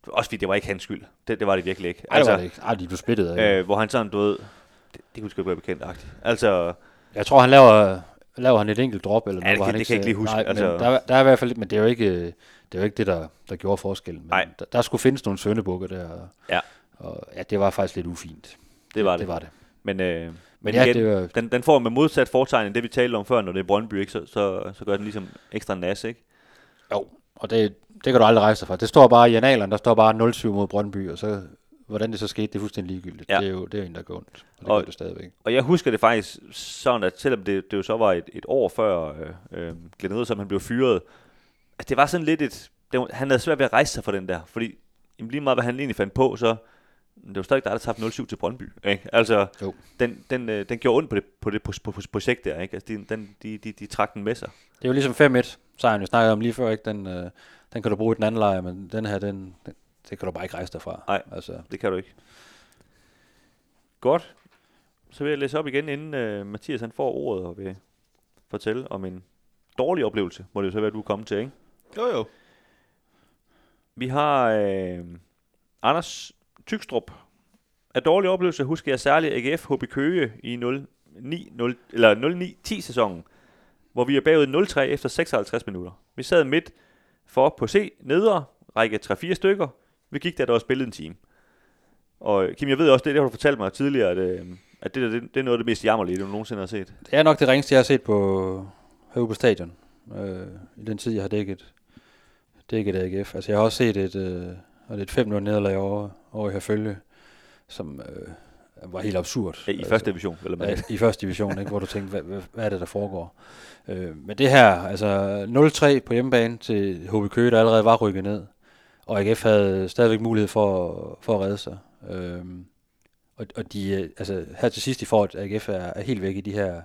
Også fordi det var ikke hans skyld. Det, det var det virkelig ikke. Ej, det altså, var det ikke. Ej, de blev splittet af. Øh, hvor han sådan, du ved... Det, det kunne sgu ikke være bekendt -agtigt. Altså, Jeg tror, han laver, laver han et enkelt drop, eller Ja, noget, det hvor kan- han det kan jeg ikke lige huske, Nej, altså- men der, der, er i hvert fald, men det er jo ikke, det, er jo ikke det, der, der gjorde forskellen. Men Nej. Der, der, skulle findes nogle søndebukker der, og, Ja. og ja, det var faktisk lidt ufint. det var det. Det var det. Men, øh, men, Men ja, igen, det var, den, den får med modsat foretegn end det, vi talte om før, når det er Brøndby, ikke? Så, så, så gør den ligesom ekstra nas, ikke? Jo, og det, det kan du aldrig rejse dig fra. Det står bare i analerne, der står bare 0-7 mod Brøndby, og så, hvordan det så skete, det er fuldstændig ligegyldigt. Ja. Det er jo det er en, der går ondt, og det Og- gør det stadigvæk. Og jeg husker det faktisk sådan, at selvom det, det jo så var et, et år før øh, øh, Glenn Ederson, han blev fyret, at det var sådan lidt et... Det han havde svært ved at rejse sig for den der, fordi jamen, lige meget hvad han egentlig fandt på, så det var stadig dig, der tabte 0-7 til Brøndby. Ikke? Altså, Jo. den, den, øh, den gjorde ondt på det, på det på, på, på projekt der. Ikke? Altså, de, den, de, de, de trak den med sig. Det er jo ligesom 5-1, sejren vi snakkede om lige før, ikke? Den, øh, den kan du bruge i den anden lejr, men den her, den, den, det kan du bare ikke rejse derfra. Nej. Altså, Det kan du ikke. Godt. Så vil jeg læse op igen, inden øh, Mathias han får ordet og vil fortælle om en dårlig oplevelse, må det jo så være, du er kommet til, ikke? Jo, jo. Vi har øh, Anders Tykstrup. Af dårlig oplevelse husker jeg særligt AGF HB Køge i 09, eller 09-10 sæsonen, hvor vi er bagud 0-3 efter 56 minutter. Vi sad midt for på C, nedre, række 3-4 stykker. Vi gik der, der var spillet en time. Og Kim, jeg ved også, det, det har du fortalt mig tidligere, at, øh, at det, der, det, det er noget af det mest jammerlige, du nogensinde har set. det er nok det ringeste, jeg har set på herude på stadion. Øh, I den tid, jeg har dækket, dækket AGF. Altså, jeg har også set et, øh, og det er et 5-0 nederlag over, over i Herfølge, som øh, var helt absurd. I første division, eller Ja, hvad? i første division, ikke, hvor du tænkte, hvad, hvad, hvad er det, der foregår? Øh, men det her, altså 0-3 på hjemmebane til HB Køge, der allerede var rykket ned, og AGF havde stadigvæk mulighed for, for at redde sig. Øh, og, og de, øh, altså, her til sidst, de får, at AGF er, er helt væk i de her,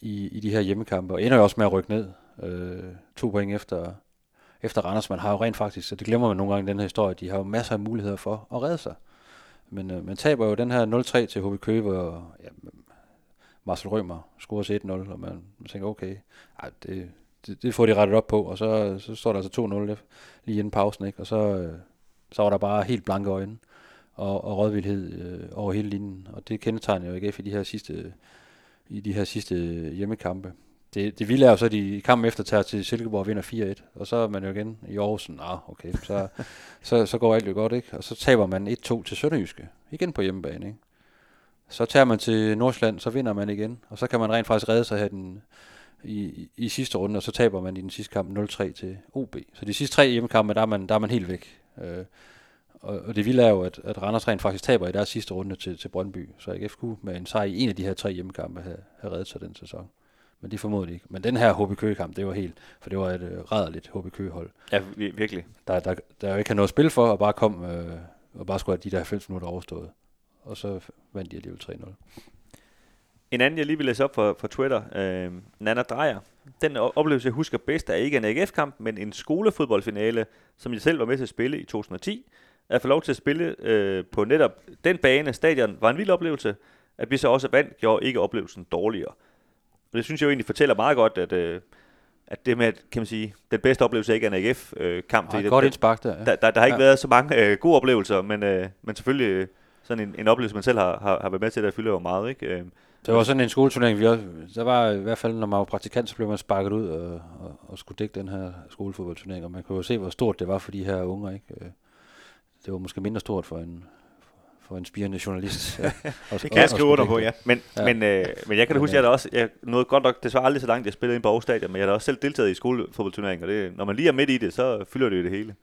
i, i de her hjemmekampe, og ender jo også med at rykke ned. Øh, to point efter, efter Randers. Man har jo rent faktisk, så det glemmer man nogle gange i den her historie, de har jo masser af muligheder for at redde sig. Men øh, man taber jo den her 0-3 til HB Køge, hvor ja, Marcel Rømer scorer til 1-0, og man, man tænker, okay, ej, det, det, det får de rettet op på, og så, så står der altså 2-0 lige inden pausen, ikke? og så, øh, så var der bare helt blanke øjne og, og rådvildhed øh, over hele linjen, og det kendetegner jo AGF i de her sidste, i de her sidste øh, hjemmekampe. Det, det vilde er jo så, at de i kampen efter tager til Silkeborg og vinder 4-1, og så er man jo igen i Aarhus ah, okay, så, så, så går alt jo godt, ikke? Og så taber man 1-2 til Sønderjyske, igen på hjemmebane, ikke? Så tager man til Nordsjælland, så vinder man igen, og så kan man rent faktisk redde sig her den, i, i, i sidste runde, og så taber man i den sidste kamp 0-3 til OB. Så de sidste tre hjemmekampe, der er man, der er man helt væk. Øh, og, og det vilde er jo, at, at Randers rent faktisk taber i deres sidste runde til, til Brøndby, så AGF kunne med en sejr i en af de her tre hjemmekampe have, have reddet sig den sæson. Men det formåede de ikke. Men den her HB Køge-kamp, det var helt, for det var et øh, rædderligt HB Køge-hold, Ja, vir- virkelig. der, der, der jo ikke havde noget at spille for, og bare kom øh, og bare skulle have de der 90 minutter overstået. Og så vandt de alligevel 3-0. En anden, jeg lige vil læse op for, for Twitter, øh, Nana Drejer. Den oplevelse, jeg husker bedst, er ikke en AGF-kamp, men en skolefodboldfinale, som jeg selv var med til at spille i 2010. At få lov til at spille øh, på netop den bane, stadion, var en vild oplevelse. At vi så også vandt, gjorde ikke oplevelsen dårligere. Og det synes jeg jo egentlig fortæller meget godt, at, øh, at det med, at, kan man sige, den bedste oplevelse ikke er en AGF-kamp. Og godt indspark der. Ja. der, der, der har ikke Ja. været så mange øh, gode oplevelser, men, øh, men selvfølgelig øh, sådan en, en oplevelse, man selv har, har, har været med til, der fylder jo meget. Ikke? Øh, Det var sådan en skoleturnering, vi også, der var i hvert fald, når man var praktikant, så blev man sparket ud og, og, og skulle dække den her skolefodboldturnering, og man kunne jo se, hvor stort det var for de her unger, ikke? Øh, Det var måske mindre stort for en, for en spirende journalist. Ja, Det kan jeg skrive under på, ja. Men, Ja. ja. men, øh, men jeg kan da huske, jeg har da også, jeg nåede godt nok desværre aldrig så langt, jeg spillede ind på Aarhus Stadion, men jeg har da også selv deltaget i skolefodboldturneringer, og det, når man lige er midt i det, så fylder det jo det hele.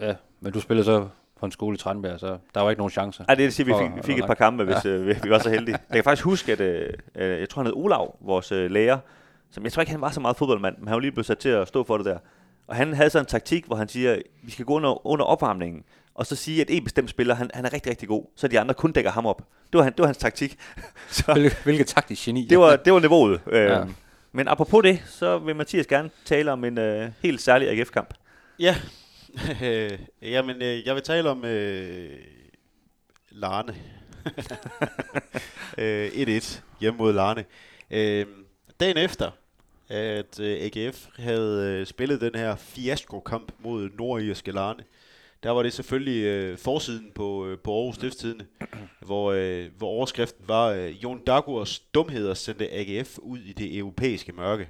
Ja, men du spillede så på en skole i Tranbjerg, så der var ikke nogen chancer. Ej, det er det, sige, vi fik, vi fik et par kampe, hvis øh, vi, var så heldige. Jeg kan faktisk huske, at øh, øh, jeg tror, han hed Olav, vores øh, lærer, som jeg tror ikke, han var så meget fodboldmand, men han var lige blevet sat til at stå for det der. Og han havde så en taktik, hvor han siger, vi skal gå under, under opvarmningen, og så sige, at en bestemt spiller, han, han er rigtig, rigtig god, så de andre kun dækker ham op. Det var, han, det var hans taktik. så Hvilket, hvilket taktisk geni. det var, det var niveauet. Øh, Ja. Men apropos det, så vil Mathias gerne tale om en øh, helt særlig AGF-kamp. Ja, jamen øh, jeg vil tale om øh, Larne. øh, 1-1 hjemme mod Larne. Øh, dagen efter, at øh, AGF havde øh, spillet den her fiasko-kamp mod nordirske Larne, der var det selvfølgelig øh, forsiden på, øh, på Aarhus Stiftstidende, hvor, øh, hvor overskriften var, øh, Jon Dagurs dumheder sendte AGF ud i det europæiske mørke.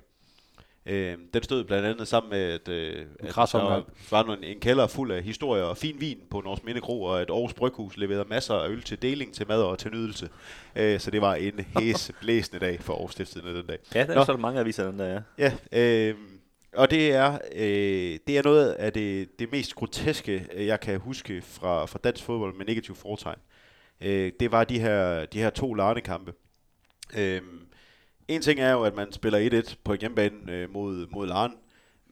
Øh, den stod blandt andet sammen med, at, øh, at der var, var en, en kælder fuld af historier og fin vin på Nords Minde Kro, og et Aarhus Bryghus leverede masser af øl til deling, til mad og til nydelse. Øh, så det var en hæs blæsende dag for Aarhus Stiftstidende den dag. Ja, der Nå. er så der mange aviser, den der, ja. Ja, øh, og det er, øh, det er noget af det, det mest groteske, øh, jeg kan huske fra, fra dansk fodbold med negativ fortegn. Øh, det var de her, de her to larnekampe. Øh, en ting er jo, at man spiller 1-1 på hjemmebane øh, mod, mod Larne,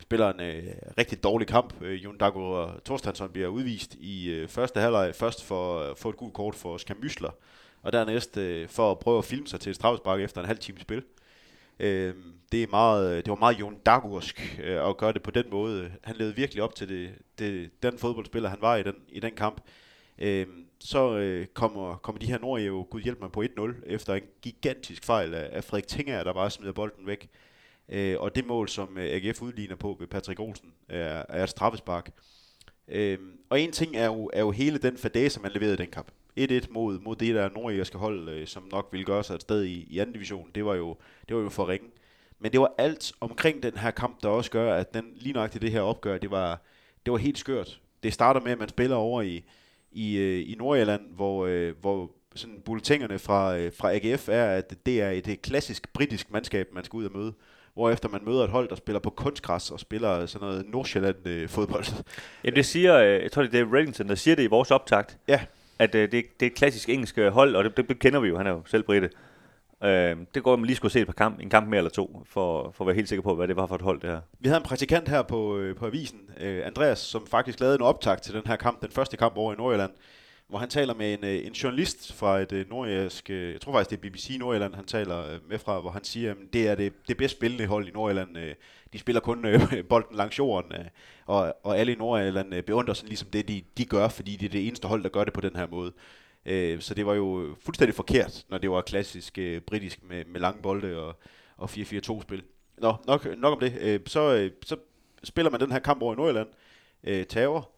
spiller en øh, rigtig dårlig kamp. Øh, Jon Dago Thorstensson bliver udvist i øh, første halvleg, først for at få et gult kort for Skamysler, og dernæst øh, for at prøve at filme sig til et efter en halv time spil. Øh, det, er meget, øh, det var meget Jon Dagursk øh, at gøre det på den måde. Han levede virkelig op til det, det, den fodboldspiller, han var i den, i den kamp. Øh, så øh, kommer, kommer de her Nordjæv, Gud hjælp mig, på 1-0, efter en gigantisk fejl af, af Frederik Tinger, der bare smider bolden væk. Øh, og det mål, som øh, AGF udligner på ved Patrick Olsen, er, er et straffespark. Øh, og en ting er jo, er jo hele den fadese, man leverede i den kamp. 1-1 mod, mod det der nordjægerske hold, øh, som nok ville gøre sig et sted i, i anden division. Det var jo, det var jo for ringe. Men det var alt omkring den her kamp, der også gør, at den lige nok til det her opgør, det var, det var helt skørt. Det starter med, at man spiller over i, i, øh, i Nordjylland, hvor, øh, hvor sådan bulletingerne fra, øh, fra AGF er, at det er et klassisk britisk mandskab, man skal ud og møde hvorefter man møder et hold, der spiller på kunstgræs og spiller sådan noget Nordsjælland-fodbold. Ja, det siger, jeg tror det er Reddington, der siger det i vores optakt, Ja, at øh, det, det er et klassisk engelsk øh, hold, og det, det, det kender vi jo, han er jo selv britte. Øh, det går, at man lige skulle se et par kamp, en kamp mere eller to, for, for at være helt sikker på, hvad det var for et hold, det her. vi havde en praktikant her på, øh, på avisen, øh, Andreas, som faktisk lavede en optag til den her kamp, den første kamp over i Nordjylland, hvor han taler med en, øh, en journalist fra et øh, nordjysk, øh, jeg tror faktisk det er BBC Nordjylland, han taler øh, med fra, hvor han siger, at det er det, det bedst spillende hold i Nordjylland. De spiller kun bolden langs jorden, og, og alle i Nordjylland beundrer sådan ligesom det, de, de gør, fordi det er det eneste hold, der gør det på den her måde. Så det var jo fuldstændig forkert, når det var klassisk britisk med, med lange bolde og, og 4-4-2-spil. Nå, nok, nok om det. Så, så spiller man den her kamp over i Nordjylland, øh, tager,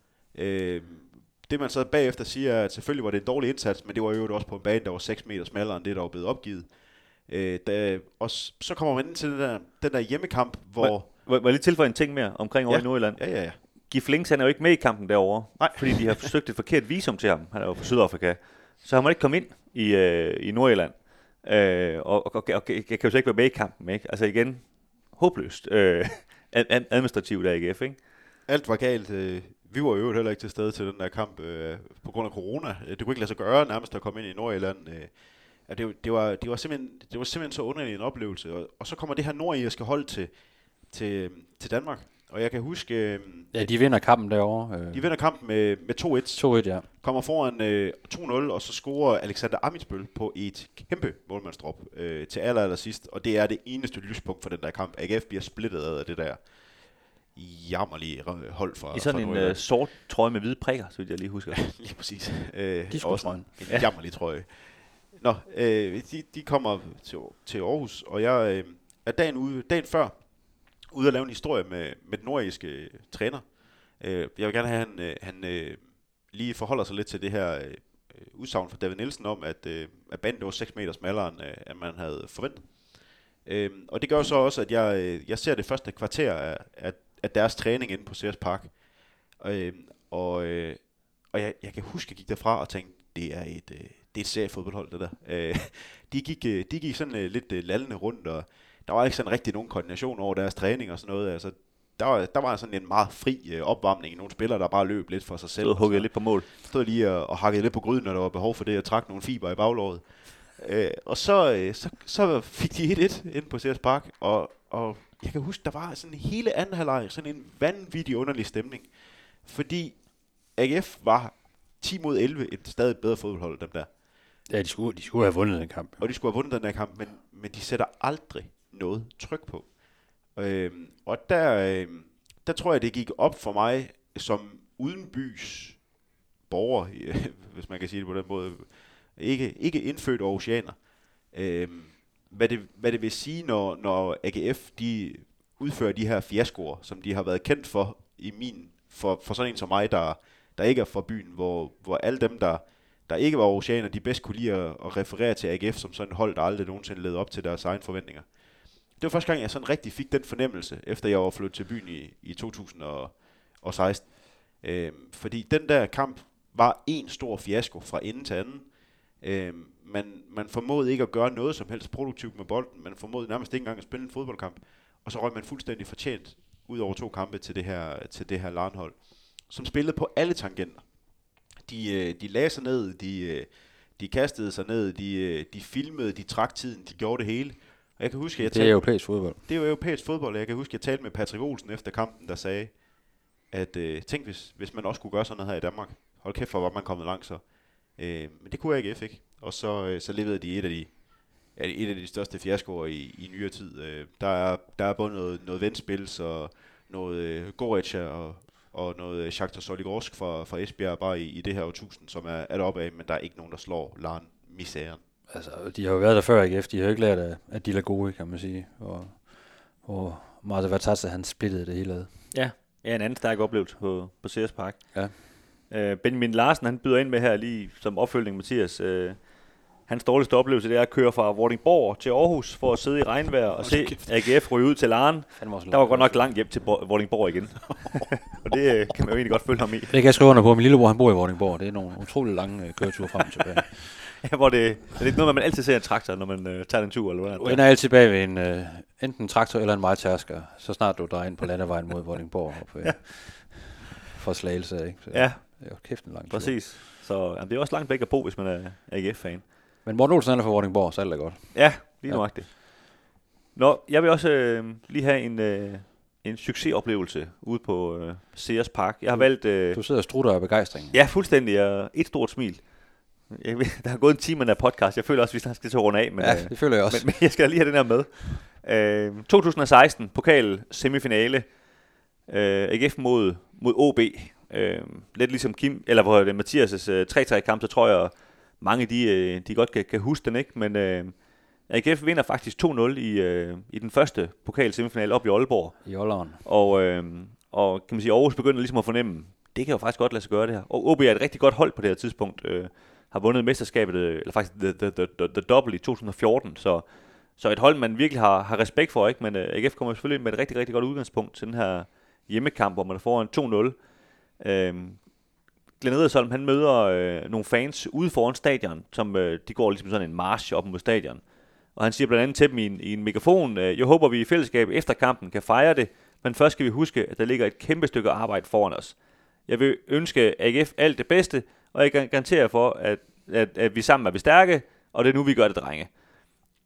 det man så bagefter siger, er, at selvfølgelig var det en dårlig indsats, men det var jo også på en bane, der var 6 meter smallere end det, der var blevet opgivet. Øh, da, og så kommer man ind til den der, den der hjemmekamp, hvor... Må, må jeg lige tilføje en ting mere omkring over Ja. i Nordjylland? Ja, ja, ja. Gif Links, han er jo ikke med i kampen derovre, Nej. fordi de har forsøgt et forkert visum til ham. Han er jo fra Sydafrika. Så han må ikke komme ind i, øh, i Nordjylland. Øh, og, og, og, og, jeg kan jo så ikke være med i kampen, ikke? Altså igen, håbløst øh, ad- ad- administrativt af AGF, ikke? Alt var galt. Øh, vi var jo øvrigt heller ikke til stede til den der kamp øh, på grund af corona. Øh, Det kunne ikke lade sig gøre nærmest at komme ind i Nordjylland. Øh, ja, det, det, var, det, var simpelthen, det var simpelthen så underlig en oplevelse. Og, og så kommer det her nordjyske hold til, til, til Danmark. Og jeg kan huske, øh, Ja, de vinder kampen derovre. Øh, de vinder kampen med, med 2-1. 2-1, ja. kommer foran øh, 2-0, og så scorer Alexander Amitsbøl på et kæmpe målmandsdrop øh, til aller, aller sidst. Og det er det eneste lyspunkt for den der kamp. AGF bliver splittet af det der jammerlige hold fra I sådan fra en øh, sort trøje med hvide prikker, så jeg lige husker. Lige præcis. Øh, også En jammerlig trøje. Nå, øh, de, de kommer til, til Aarhus, og jeg øh, er dagen, ude, dagen før ude at lave en historie med, med den nordiske øh, træner. Øh, jeg vil gerne have, at han, øh, han øh, lige forholder sig lidt til det her øh, udsagn fra David Nielsen om, at, øh, at banen var 6 meter smallere, end, øh, end man havde forventet. Øh, og det gør så også, at jeg, øh, jeg ser det første kvarter af, af, af deres træning inde på CS Park. Øh, og øh, og jeg, jeg kan huske, at jeg gik derfra og tænkte, det er et, øh, det er et seriefodboldhold, det der. Øh, de, gik, øh, de gik sådan øh, lidt øh, lallende rundt, og der var ikke sådan rigtig nogen koordination over deres træning og sådan noget. Altså, der var, der var sådan en meget fri øh, opvarmning. Nogle spillere, der bare løb lidt for sig selv. Stod og huggede lidt på mål. Stod lige og, og hakkede lidt på gryden, når der var behov for det, og trak nogle fiber i baglåret. Øh, og så, øh, så, så fik de 1-1 ind på CS Park, og, og jeg kan huske, der var sådan hele anden halvleg, sådan en vanvittig underlig stemning. Fordi AGF var 10 mod 11 et stadig bedre fodboldhold, dem der. Ja, de skulle, de skulle have vundet den kamp. Og de skulle have vundet den her kamp, men, men de sætter aldrig noget tryk på. Øhm, og der, øhm, der tror jeg, det gik op for mig som udenbys borger, hvis man kan sige det på den måde, ikke, ikke indfødt oceaner, øhm, hvad, det, hvad det vil sige, når, når AGF de udfører de her fiaskoer, som de har været kendt for i min, for, for sådan en som mig, der, der ikke er fra byen, hvor, hvor alle dem, der, der ikke var oceaner, de bedst kunne lide at, at referere til AGF som sådan et hold, der aldrig nogensinde levede op til deres egne forventninger. Det var første gang, jeg sådan rigtig fik den fornemmelse, efter jeg var flyttet til byen i, i 2016. Øhm, fordi den der kamp var en stor fiasko fra ende til anden. Øhm, man, man formåede ikke at gøre noget som helst produktivt med bolden. Man formåede nærmest ikke engang at spille en fodboldkamp. Og så røg man fuldstændig fortjent ud over to kampe til det her, til det her Larnhold, som spillede på alle tangenter. De, øh, de lagde sig ned, de, øh, de kastede sig ned, de, øh, de filmede, de trak tiden, de gjorde det hele. Og jeg kan huske, at jeg Det er talte, europæisk fodbold. det er jo europæisk fodbold, og jeg kan huske, at jeg talte med Patrick Olsen efter kampen, der sagde, at øh, tænk, hvis, hvis man også kunne gøre sådan noget her i Danmark. Hold kæft, hvor var man kommet langt så. Øh, men det kunne AGF ikke. Og så, øh, så leverede de et af de, et af de største fiaskoer i, i nyere tid. Øh, der, er, der er både noget, noget vendspil, så noget øh, Goretzka og, og noget øh, Shakhtar Soligorsk fra, fra Esbjerg bare i, i det her årtusind, som er, er deroppe af, men der er ikke nogen, der slår Laren misæren. Altså, de har jo været der før, AGF. De har jo ikke lært af, af de gode, kan man sige. Og, og Marta Vatasa, han splittede det hele ad. Ja, ja en anden stærk oplevelse på, på CS Park. Ja. Øh, Benjamin Larsen, han byder ind med her lige som opfølgning, Mathias. Øh, hans dårligste oplevelse, det er at køre fra Vordingborg til Aarhus for at sidde i regnvejr og se AGF ryge ud til Laren. Der var godt nok langt hjem til Bo- Vordingborg igen. og det øh, kan man jo egentlig godt følge ham i. Det kan jeg skrive under på. Min lillebror, han bor i Vordingborg. Det er nogle utrolig lange øh, køreture frem og tilbage. Ja, hvor det, er det ikke noget, man altid ser en traktor, når man øh, tager den tur, eller Du hvordan? ender altid bag ved en, øh, enten en traktor eller en majtærsker, så snart du drejer ind på landevejen mod Vordingborg. Op, øh, for slagelse, ikke? Så, Ja, jo kæft en lang tur. præcis. Så jamen, det er også langt væk at bo, hvis man er AGF-fan. Men Morten Olsen han er fra Vordingborg, så alt er godt. Ja, lige Ja. det. Nå, jeg vil også øh, lige have en, øh, en succesoplevelse ude på øh, Sears Park. Jeg har valgt... Øh, Du sidder og strutter af begejstring. ja, fuldstændig. Og et stort smil. Jeg, ved, der har gået en time her podcast. Jeg føler også, at vi snart skal til at runde af. Men, ja øh, det føler jeg også. men, men jeg skal lige have den her med. Øh, 2016, pokal semifinale. Øh, AGF mod, mod OB. Øh, lidt ligesom Kim, eller hvor det Mathias' øh, 3-3-kamp, så tror jeg, mange de, øh, de godt kan, kan huske den, ikke? Men øh, AGF vinder faktisk 2-0 i, øh, i den første pokal semifinale op i Aalborg. I Olleren. Og, øh, og kan man sige, Aarhus begynder ligesom at fornemme, det kan jo faktisk godt lade sig gøre det her. Og OB er et rigtig godt hold på det her tidspunkt. Øh, har vundet mesterskabet, øh, eller faktisk the, the, the, the, the double i 2014. Så, så et hold, man virkelig har, har respekt for. ikke. Men øh, AGF kommer selvfølgelig med et rigtig, rigtig godt udgangspunkt til den her hjemmekamp, hvor man er foran 2-0. Øh, Glenn Edersholm, han møder øh, nogle fans ude foran stadion, som øh, de går ligesom sådan en march op mod stadion. Og han siger blandt andet til dem i en, i en megafon, øh, jeg håber, vi i fællesskab efter kampen kan fejre det, men først skal vi huske, at der ligger et kæmpe stykke arbejde foran os. Jeg vil ønske AGF alt det bedste, og jeg garanterer for, at, at, at vi sammen er vi stærke, og det er nu, vi gør det, drenge.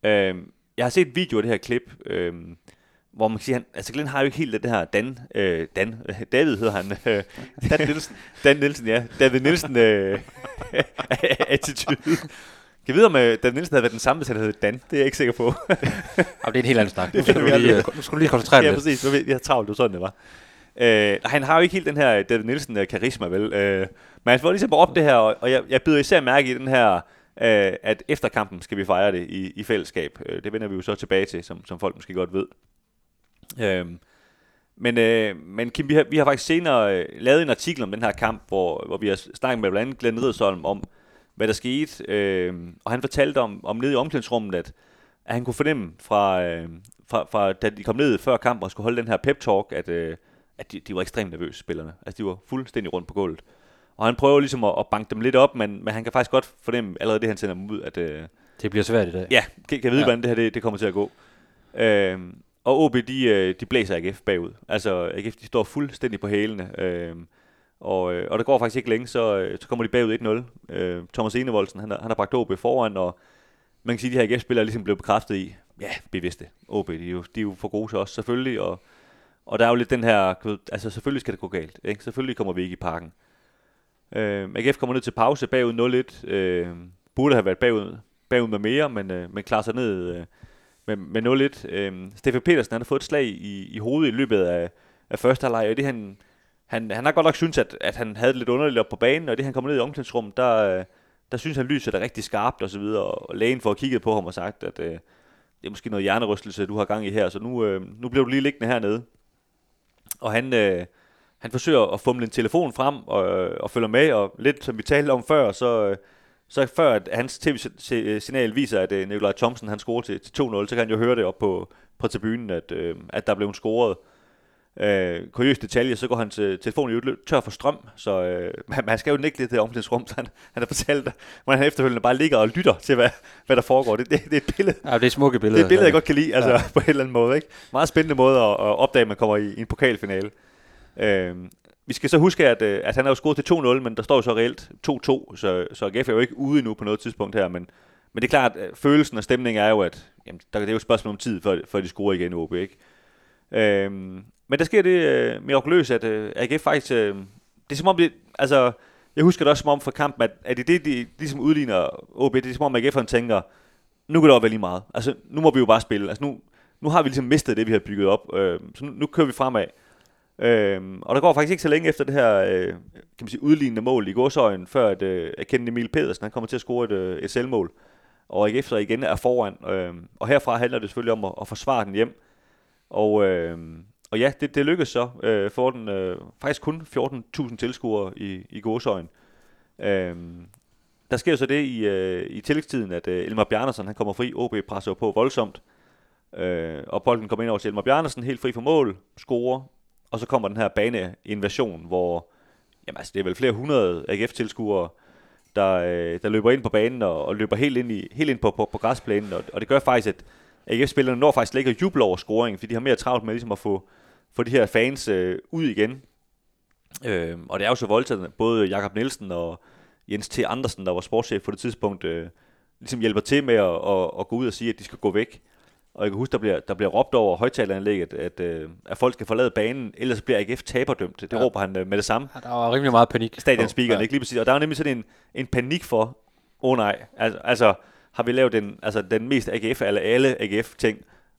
Øh, jeg har set video af det her klip, øh, hvor man kan sige, han, altså Glenn har jo ikke helt det her Dan, øh, Dan, David hedder han. Øh, Dan Nielsen. Dan Nielsen, ja. David Nielsen øh, attitude. Kan vide, om øh, Dan Nielsen havde været den samme, hvis han hed Dan? Det er jeg ikke sikker på. Jamen, det er en helt anden snak. Nu skal du vi lige, øh, nu skal du lige koncentrere dig ja, præcis. Nu Jeg har travlt, det var sådan, det var. Øh, han har jo ikke helt den her David Nielsen øh, karisma, vel? Øh, men han får ligesom op det her, og, og jeg, jeg byder især mærke i den her, øh, at efter kampen skal vi fejre det i, i fællesskab. Øh, det vender vi jo så tilbage til, som, som folk måske godt ved. Øh, men, øh, men Kim, vi har, vi har faktisk senere øh, lavet en artikel om den her kamp, hvor, hvor vi har snakket med blandt andet Glenn Riddersholm om, hvad der skete. Øh, og han fortalte om, om nede i omklædningsrummet, at, at han kunne fornemme fra, øh, fra, fra, da de kom ned før kampen og skulle holde den her pep-talk, at, øh, at de, de var ekstremt nervøse, spillerne. Altså, de var fuldstændig rundt på gulvet. Og han prøver ligesom at, at banke dem lidt op, men, men han kan faktisk godt fornemme allerede det, han sender dem ud, at, øh, Det bliver svært i dag. Ja, kan, kan jeg vide, Ja. hvordan det her det, det kommer til at gå. Øhm, og OB, de, øh, de blæser AGF bagud. Altså, AGF, de står fuldstændig på hælene. Øhm, øh, og, og der går faktisk ikke længe, så, øh, så kommer de bagud 1-0. Øh, Thomas Enevoldsen, han, han har bragt OB foran, og man kan sige, at de her AGF-spillere er ligesom blevet bekræftet i, ja, vi vidste det. OB, de er, jo, de er jo for gode til os, selvfølgelig. Og, og der er jo lidt den her, ved, altså selvfølgelig skal det gå galt. Ikke? Selvfølgelig kommer vi ikke i parken. Øh, AGF kommer ned til pause bagud 0-1. Øh, burde have været bagud, bagud med mere, men, øh, men klarer sig ned øh, med, med 0-1. Øhm, Stefan Petersen han har fået et slag i, i hovedet i løbet af, af første halvleg, og det han, han, han har godt nok synes at, at han havde det lidt underligt op på banen, og det han kommer ned i omklædningsrummet, der, øh, der synes han lyset er rigtig skarpt og så videre, og lægen får kigget på ham og sagt, at øh, det er måske noget hjernerystelse, du har gang i her, så nu, øh, nu bliver du lige liggende hernede. Og han, øh, han forsøger at fumle en telefon frem og, og følger med, og lidt som vi talte om før, så, øh, så før at hans tv-signal viser, at øh, Nikolaj Thomsen han scorer til, til 2-0, så kan han jo høre det op på, på tribunen, at, øh, at der blev scoret. Øh, kuriøs detalje, så går hans øh, telefon løb tør for strøm, så øh, man, man skal jo ikke lidt til omklædningsrum, så han, han har fortalt, hvordan han efterfølgende bare ligger og lytter til, hvad, hvad der foregår. Det, det, det er et billede, Ja, det er smukke det billeder. er et billede, jeg godt kan lide, altså Ja. på en eller anden måde. Ikke? Meget spændende måde at, at opdage, at man kommer i, i en pokalfinale. Øhm, vi skal så huske, at, øh, at han har jo scoret til 2-0, men der står jo så reelt 2-2, så, så AGF er jo ikke ude endnu på noget tidspunkt her, men, men det er klart, at følelsen og stemningen er jo, at jamen, der, det er jo et spørgsmål om tid, før, før de scorer igen, OB, ikke? Øhm, men der sker det øh, mirakuløst, at øh, AGF faktisk, øh, det er som om det, altså, jeg husker det også som om for kampen, at, at det, det de ligesom udligner OB, det er som om AGF'eren tænker, nu kan det også være lige meget. Altså, nu må vi jo bare spille. Altså, nu, nu har vi ligesom mistet det, vi har bygget op. Øh, så nu, nu kører vi fremad. Øh, og der går faktisk ikke så længe efter det her øh, kan man sige, udlignende mål i godsøjen, før at, øh, at Kenneth Emil Pedersen han kommer til at score et, øh, et selvmål. Og ikke efter igen er foran. Øh, og herfra handler det selvfølgelig om at, at forsvare den hjem. Og, øh, og ja, det, det lykkedes så. Øh, for den øh, faktisk kun 14.000 tilskuere i, i godsøjen. Øh, der sker jo så det i, øh, i tillægstiden, at øh, Elmar Bjarnason han kommer fri. OB presser på voldsomt. Øh, og bolden kommer ind over til Elmar Bjarnason, helt fri for mål, scorer. Og så kommer den her baneinvasion, hvor jamen, altså, det er vel flere hundrede AGF-tilskuere, der, øh, der løber ind på banen og, og løber helt ind, i, helt ind på, på, på græsplænen. Og, og det gør faktisk, at AGF-spillerne når faktisk ikke at juble over scoringen, fordi de har mere travlt med ligesom at få, få de her fans øh, ud igen. Øh, og det er jo så voldtaget, både Jakob Nielsen og Jens T. Andersen, der var sportschef på det tidspunkt, øh, ligesom hjælper til med at, at, at gå ud og sige, at de skal gå væk. Og jeg kan huske, der bliver, der bliver råbt over højtaleranlægget, at, at, at folk skal forlade banen, ellers bliver AGF taberdømt. Det ja. råber han med det samme. Ja, der var rimelig meget panik. Stadionspeakeren, ja. ikke lige præcis. Og der er nemlig sådan en, en panik for, åh oh, nej, altså, altså har vi lavet den, altså, den mest AGF, eller alle AGF-ting,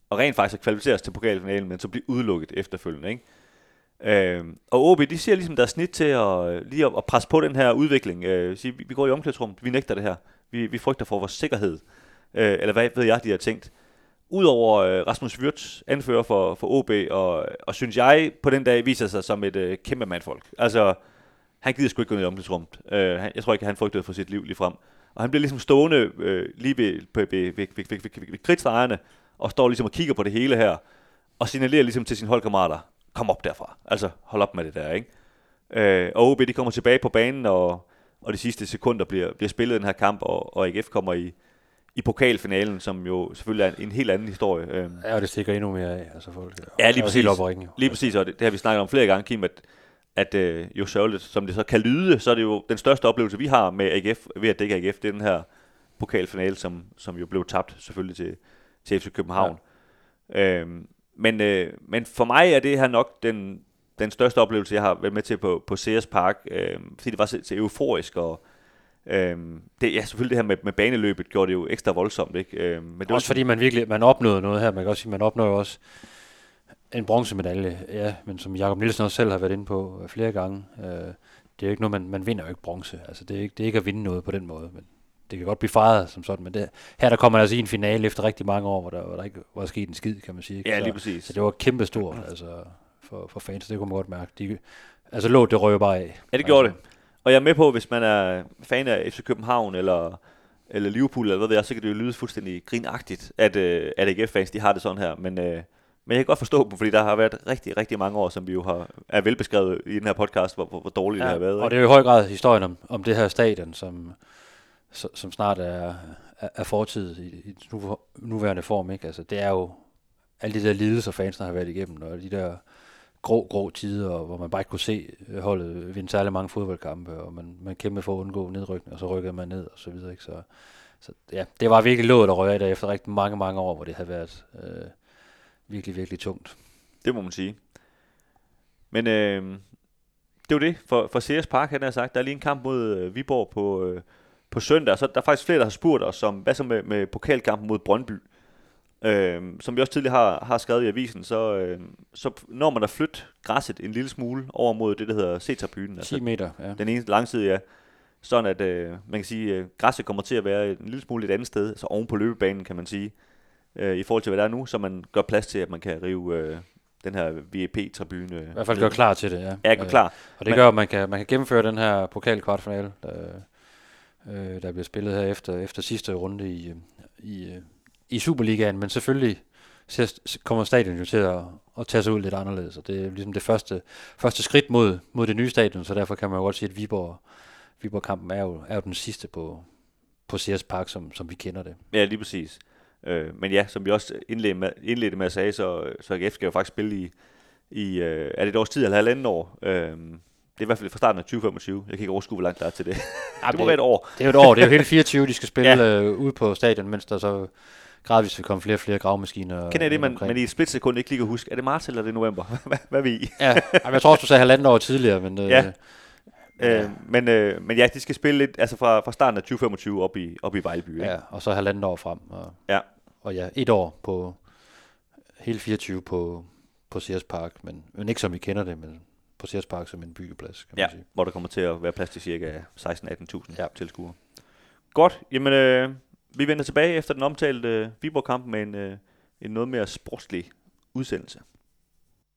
og rent faktisk at kvalificere os til pokalfinalen, men så blive udelukket efterfølgende. Ikke? Øh, og OB, de siger ligesom, der er snit til at, lige at, at presse på den her udvikling. Øh, sige, vi, vi går i omklædningsrummet, vi nægter det her. Vi, vi frygter for vores sikkerhed. Øh, eller hvad ved jeg, de har tænkt. Udover øh, Rasmus Wirtz, anfører for, for OB, og, og synes jeg på den dag viser sig som et øh, kæmpe mandfolk. Altså, han gider sgu ikke gå ned i omklædningsrummet. Øh, han, jeg tror ikke, han frygtede for sit liv lige frem. Og han bliver ligesom stående øh, lige ved, ved, ved, ved, ved, ved, ved, ved kridtstregerne, og står ligesom og kigger på det hele her, og signalerer ligesom til sine holdkammerater, kom op derfra. Altså, hold op med det der, ikke? Øh, og OB, de kommer tilbage på banen, og, og de sidste sekunder bliver, bliver spillet den her kamp, og, og AGF kommer i, i pokalfinalen, som jo selvfølgelig er en, helt anden historie. Øh. Ja, og det stikker endnu mere af, altså folk. Ja, lige præcis. Op ringe, lige præcis, og det, det, har vi snakket om flere gange, Kim, at, at øh, jo sørgeligt, som det så kan lyde, så er det jo den største oplevelse, vi har med AGF, ved at dække AGF, det er den her pokalfinale, som, som jo blev tabt selvfølgelig til, til FC København. Ja. Øhm, men, øh, men for mig er det her nok den, den største oplevelse, jeg har været med til på, på Sears Park, øh, fordi det var så, så euforisk, og øh, det, ja, selvfølgelig det her med, med baneløbet gjorde det jo ekstra voldsomt. Ikke? Øh, men det også var, fordi man virkelig man opnåede noget her. Man kan også sige, man opnåede også en bronzemedalje, ja, men som Jakob Nielsen også selv har været inde på øh, flere gange, øh, det er jo ikke noget, man, man vinder jo ikke bronze. Altså, det er, ikke, det er ikke at vinde noget på den måde, men det kan godt blive fejret som sådan, men det, her der kommer altså i en finale efter rigtig mange år, hvor der, hvor der ikke var sket en skid, kan man sige. Ikke? Ja, lige præcis. Så, så det var kæmpestort altså, for, for fans, det kunne man godt mærke. De, altså låt det røg bare af. Ja, det gjorde altså, det. Og jeg er med på, hvis man er fan af FC København eller, eller Liverpool, eller hvad ved jeg, så kan det jo lyde fuldstændig grinagtigt, at, uh, at AGF-fans de har det sådan her. Men, uh, men jeg kan godt forstå dem, fordi der har været rigtig, rigtig mange år, som vi jo har, er velbeskrevet i den her podcast, hvor, hvor, hvor dårligt ja, det har været. Og ikke? det er jo i høj grad historien om, om det her stadion, som, som snart er, er, er fortid i, i nu, nuværende form. Ikke? Altså, det er jo alle de der lidelser, fansene har været igennem, og de der grå, grå tider, hvor man bare ikke kunne se holdet vinde særlig mange fodboldkampe, og man, man kæmpede for at undgå nedrykning, og så rykkede man ned, og så videre. Ikke? Så, så ja, det var virkelig lået at røre i dag efter rigtig mange, mange år, hvor det havde været øh, virkelig, virkelig tungt. Det må man sige. Men øh, det er jo det for, for Ceres Park, han har sagt. Der er lige en kamp mod øh, Viborg på, øh, på søndag. Så der er faktisk flere, der har spurgt os om, hvad så med, med pokalkampen mod Brøndby? Øh, som vi også tidligere har, har skrevet i avisen, så, øh, så når man at flytte græsset en lille smule over mod det, der hedder C-tribunen. 10 altså meter, ja. Den ene langside, ja. Sådan at øh, man kan sige, at øh, græsset kommer til at være en lille smule et andet sted, så oven på løbebanen, kan man sige, øh, i forhold til, hvad der er nu, så man gør plads til, at man kan rive øh, den her VIP-tribune. I hvert fald gør klar til det, ja. Ja, gør klar. Øh, og det Men, gør, at man kan, man kan gennemføre den her pokalkvartfinale, der, øh, der bliver spillet her efter, efter sidste runde i, i, i Superligaen, men selvfølgelig kommer stadion jo til at, at tage sig ud lidt anderledes, og det er ligesom det første, første skridt mod, mod det nye stadion, så derfor kan man jo godt sige, at Viborg, Viborg-kampen er jo, er jo den sidste på, på CS Park, som, som vi kender det. Ja, lige præcis. Øh, men ja, som vi også indledte med, indledte med at sige, så, så AGF skal jo faktisk spille i, i øh, er det et års tid eller halvanden år. Øh, det er i hvert fald fra starten af 2025. Jeg kan ikke overskue, hvor langt der er til det. Ja, det må det, være et år. Det er jo et år. Det er jo hele 24, de skal spille ja. øh, ude på stadion, mens der så gradvist vil komme flere og flere gravemaskiner. Kender det, man, omkring. man i et splitsekund ikke lige kan huske? Er det marts eller er det november? hvad, hvad er vi i? Ja, jeg tror også, du sagde halvanden år tidligere, men... Øh, Ja. Ja. Øh, men, øh, men ja, de skal spille lidt, altså fra, fra starten af 2025 op i, op i Vejleby. Ikke? ja, og så halvanden år frem. Og, Ja. og ja, et år på hele 24 på, på Sears Park, men, men ikke som vi kender det, men på Sears Park som en byggeplads, kan man Ja, sige. hvor der kommer til at være plads til cirka 16-18.000 Ja. ja. tilskuere. Godt, jamen øh, vi vender tilbage efter den omtalte Viborg-kamp med en, øh, en noget mere sportslig udsendelse.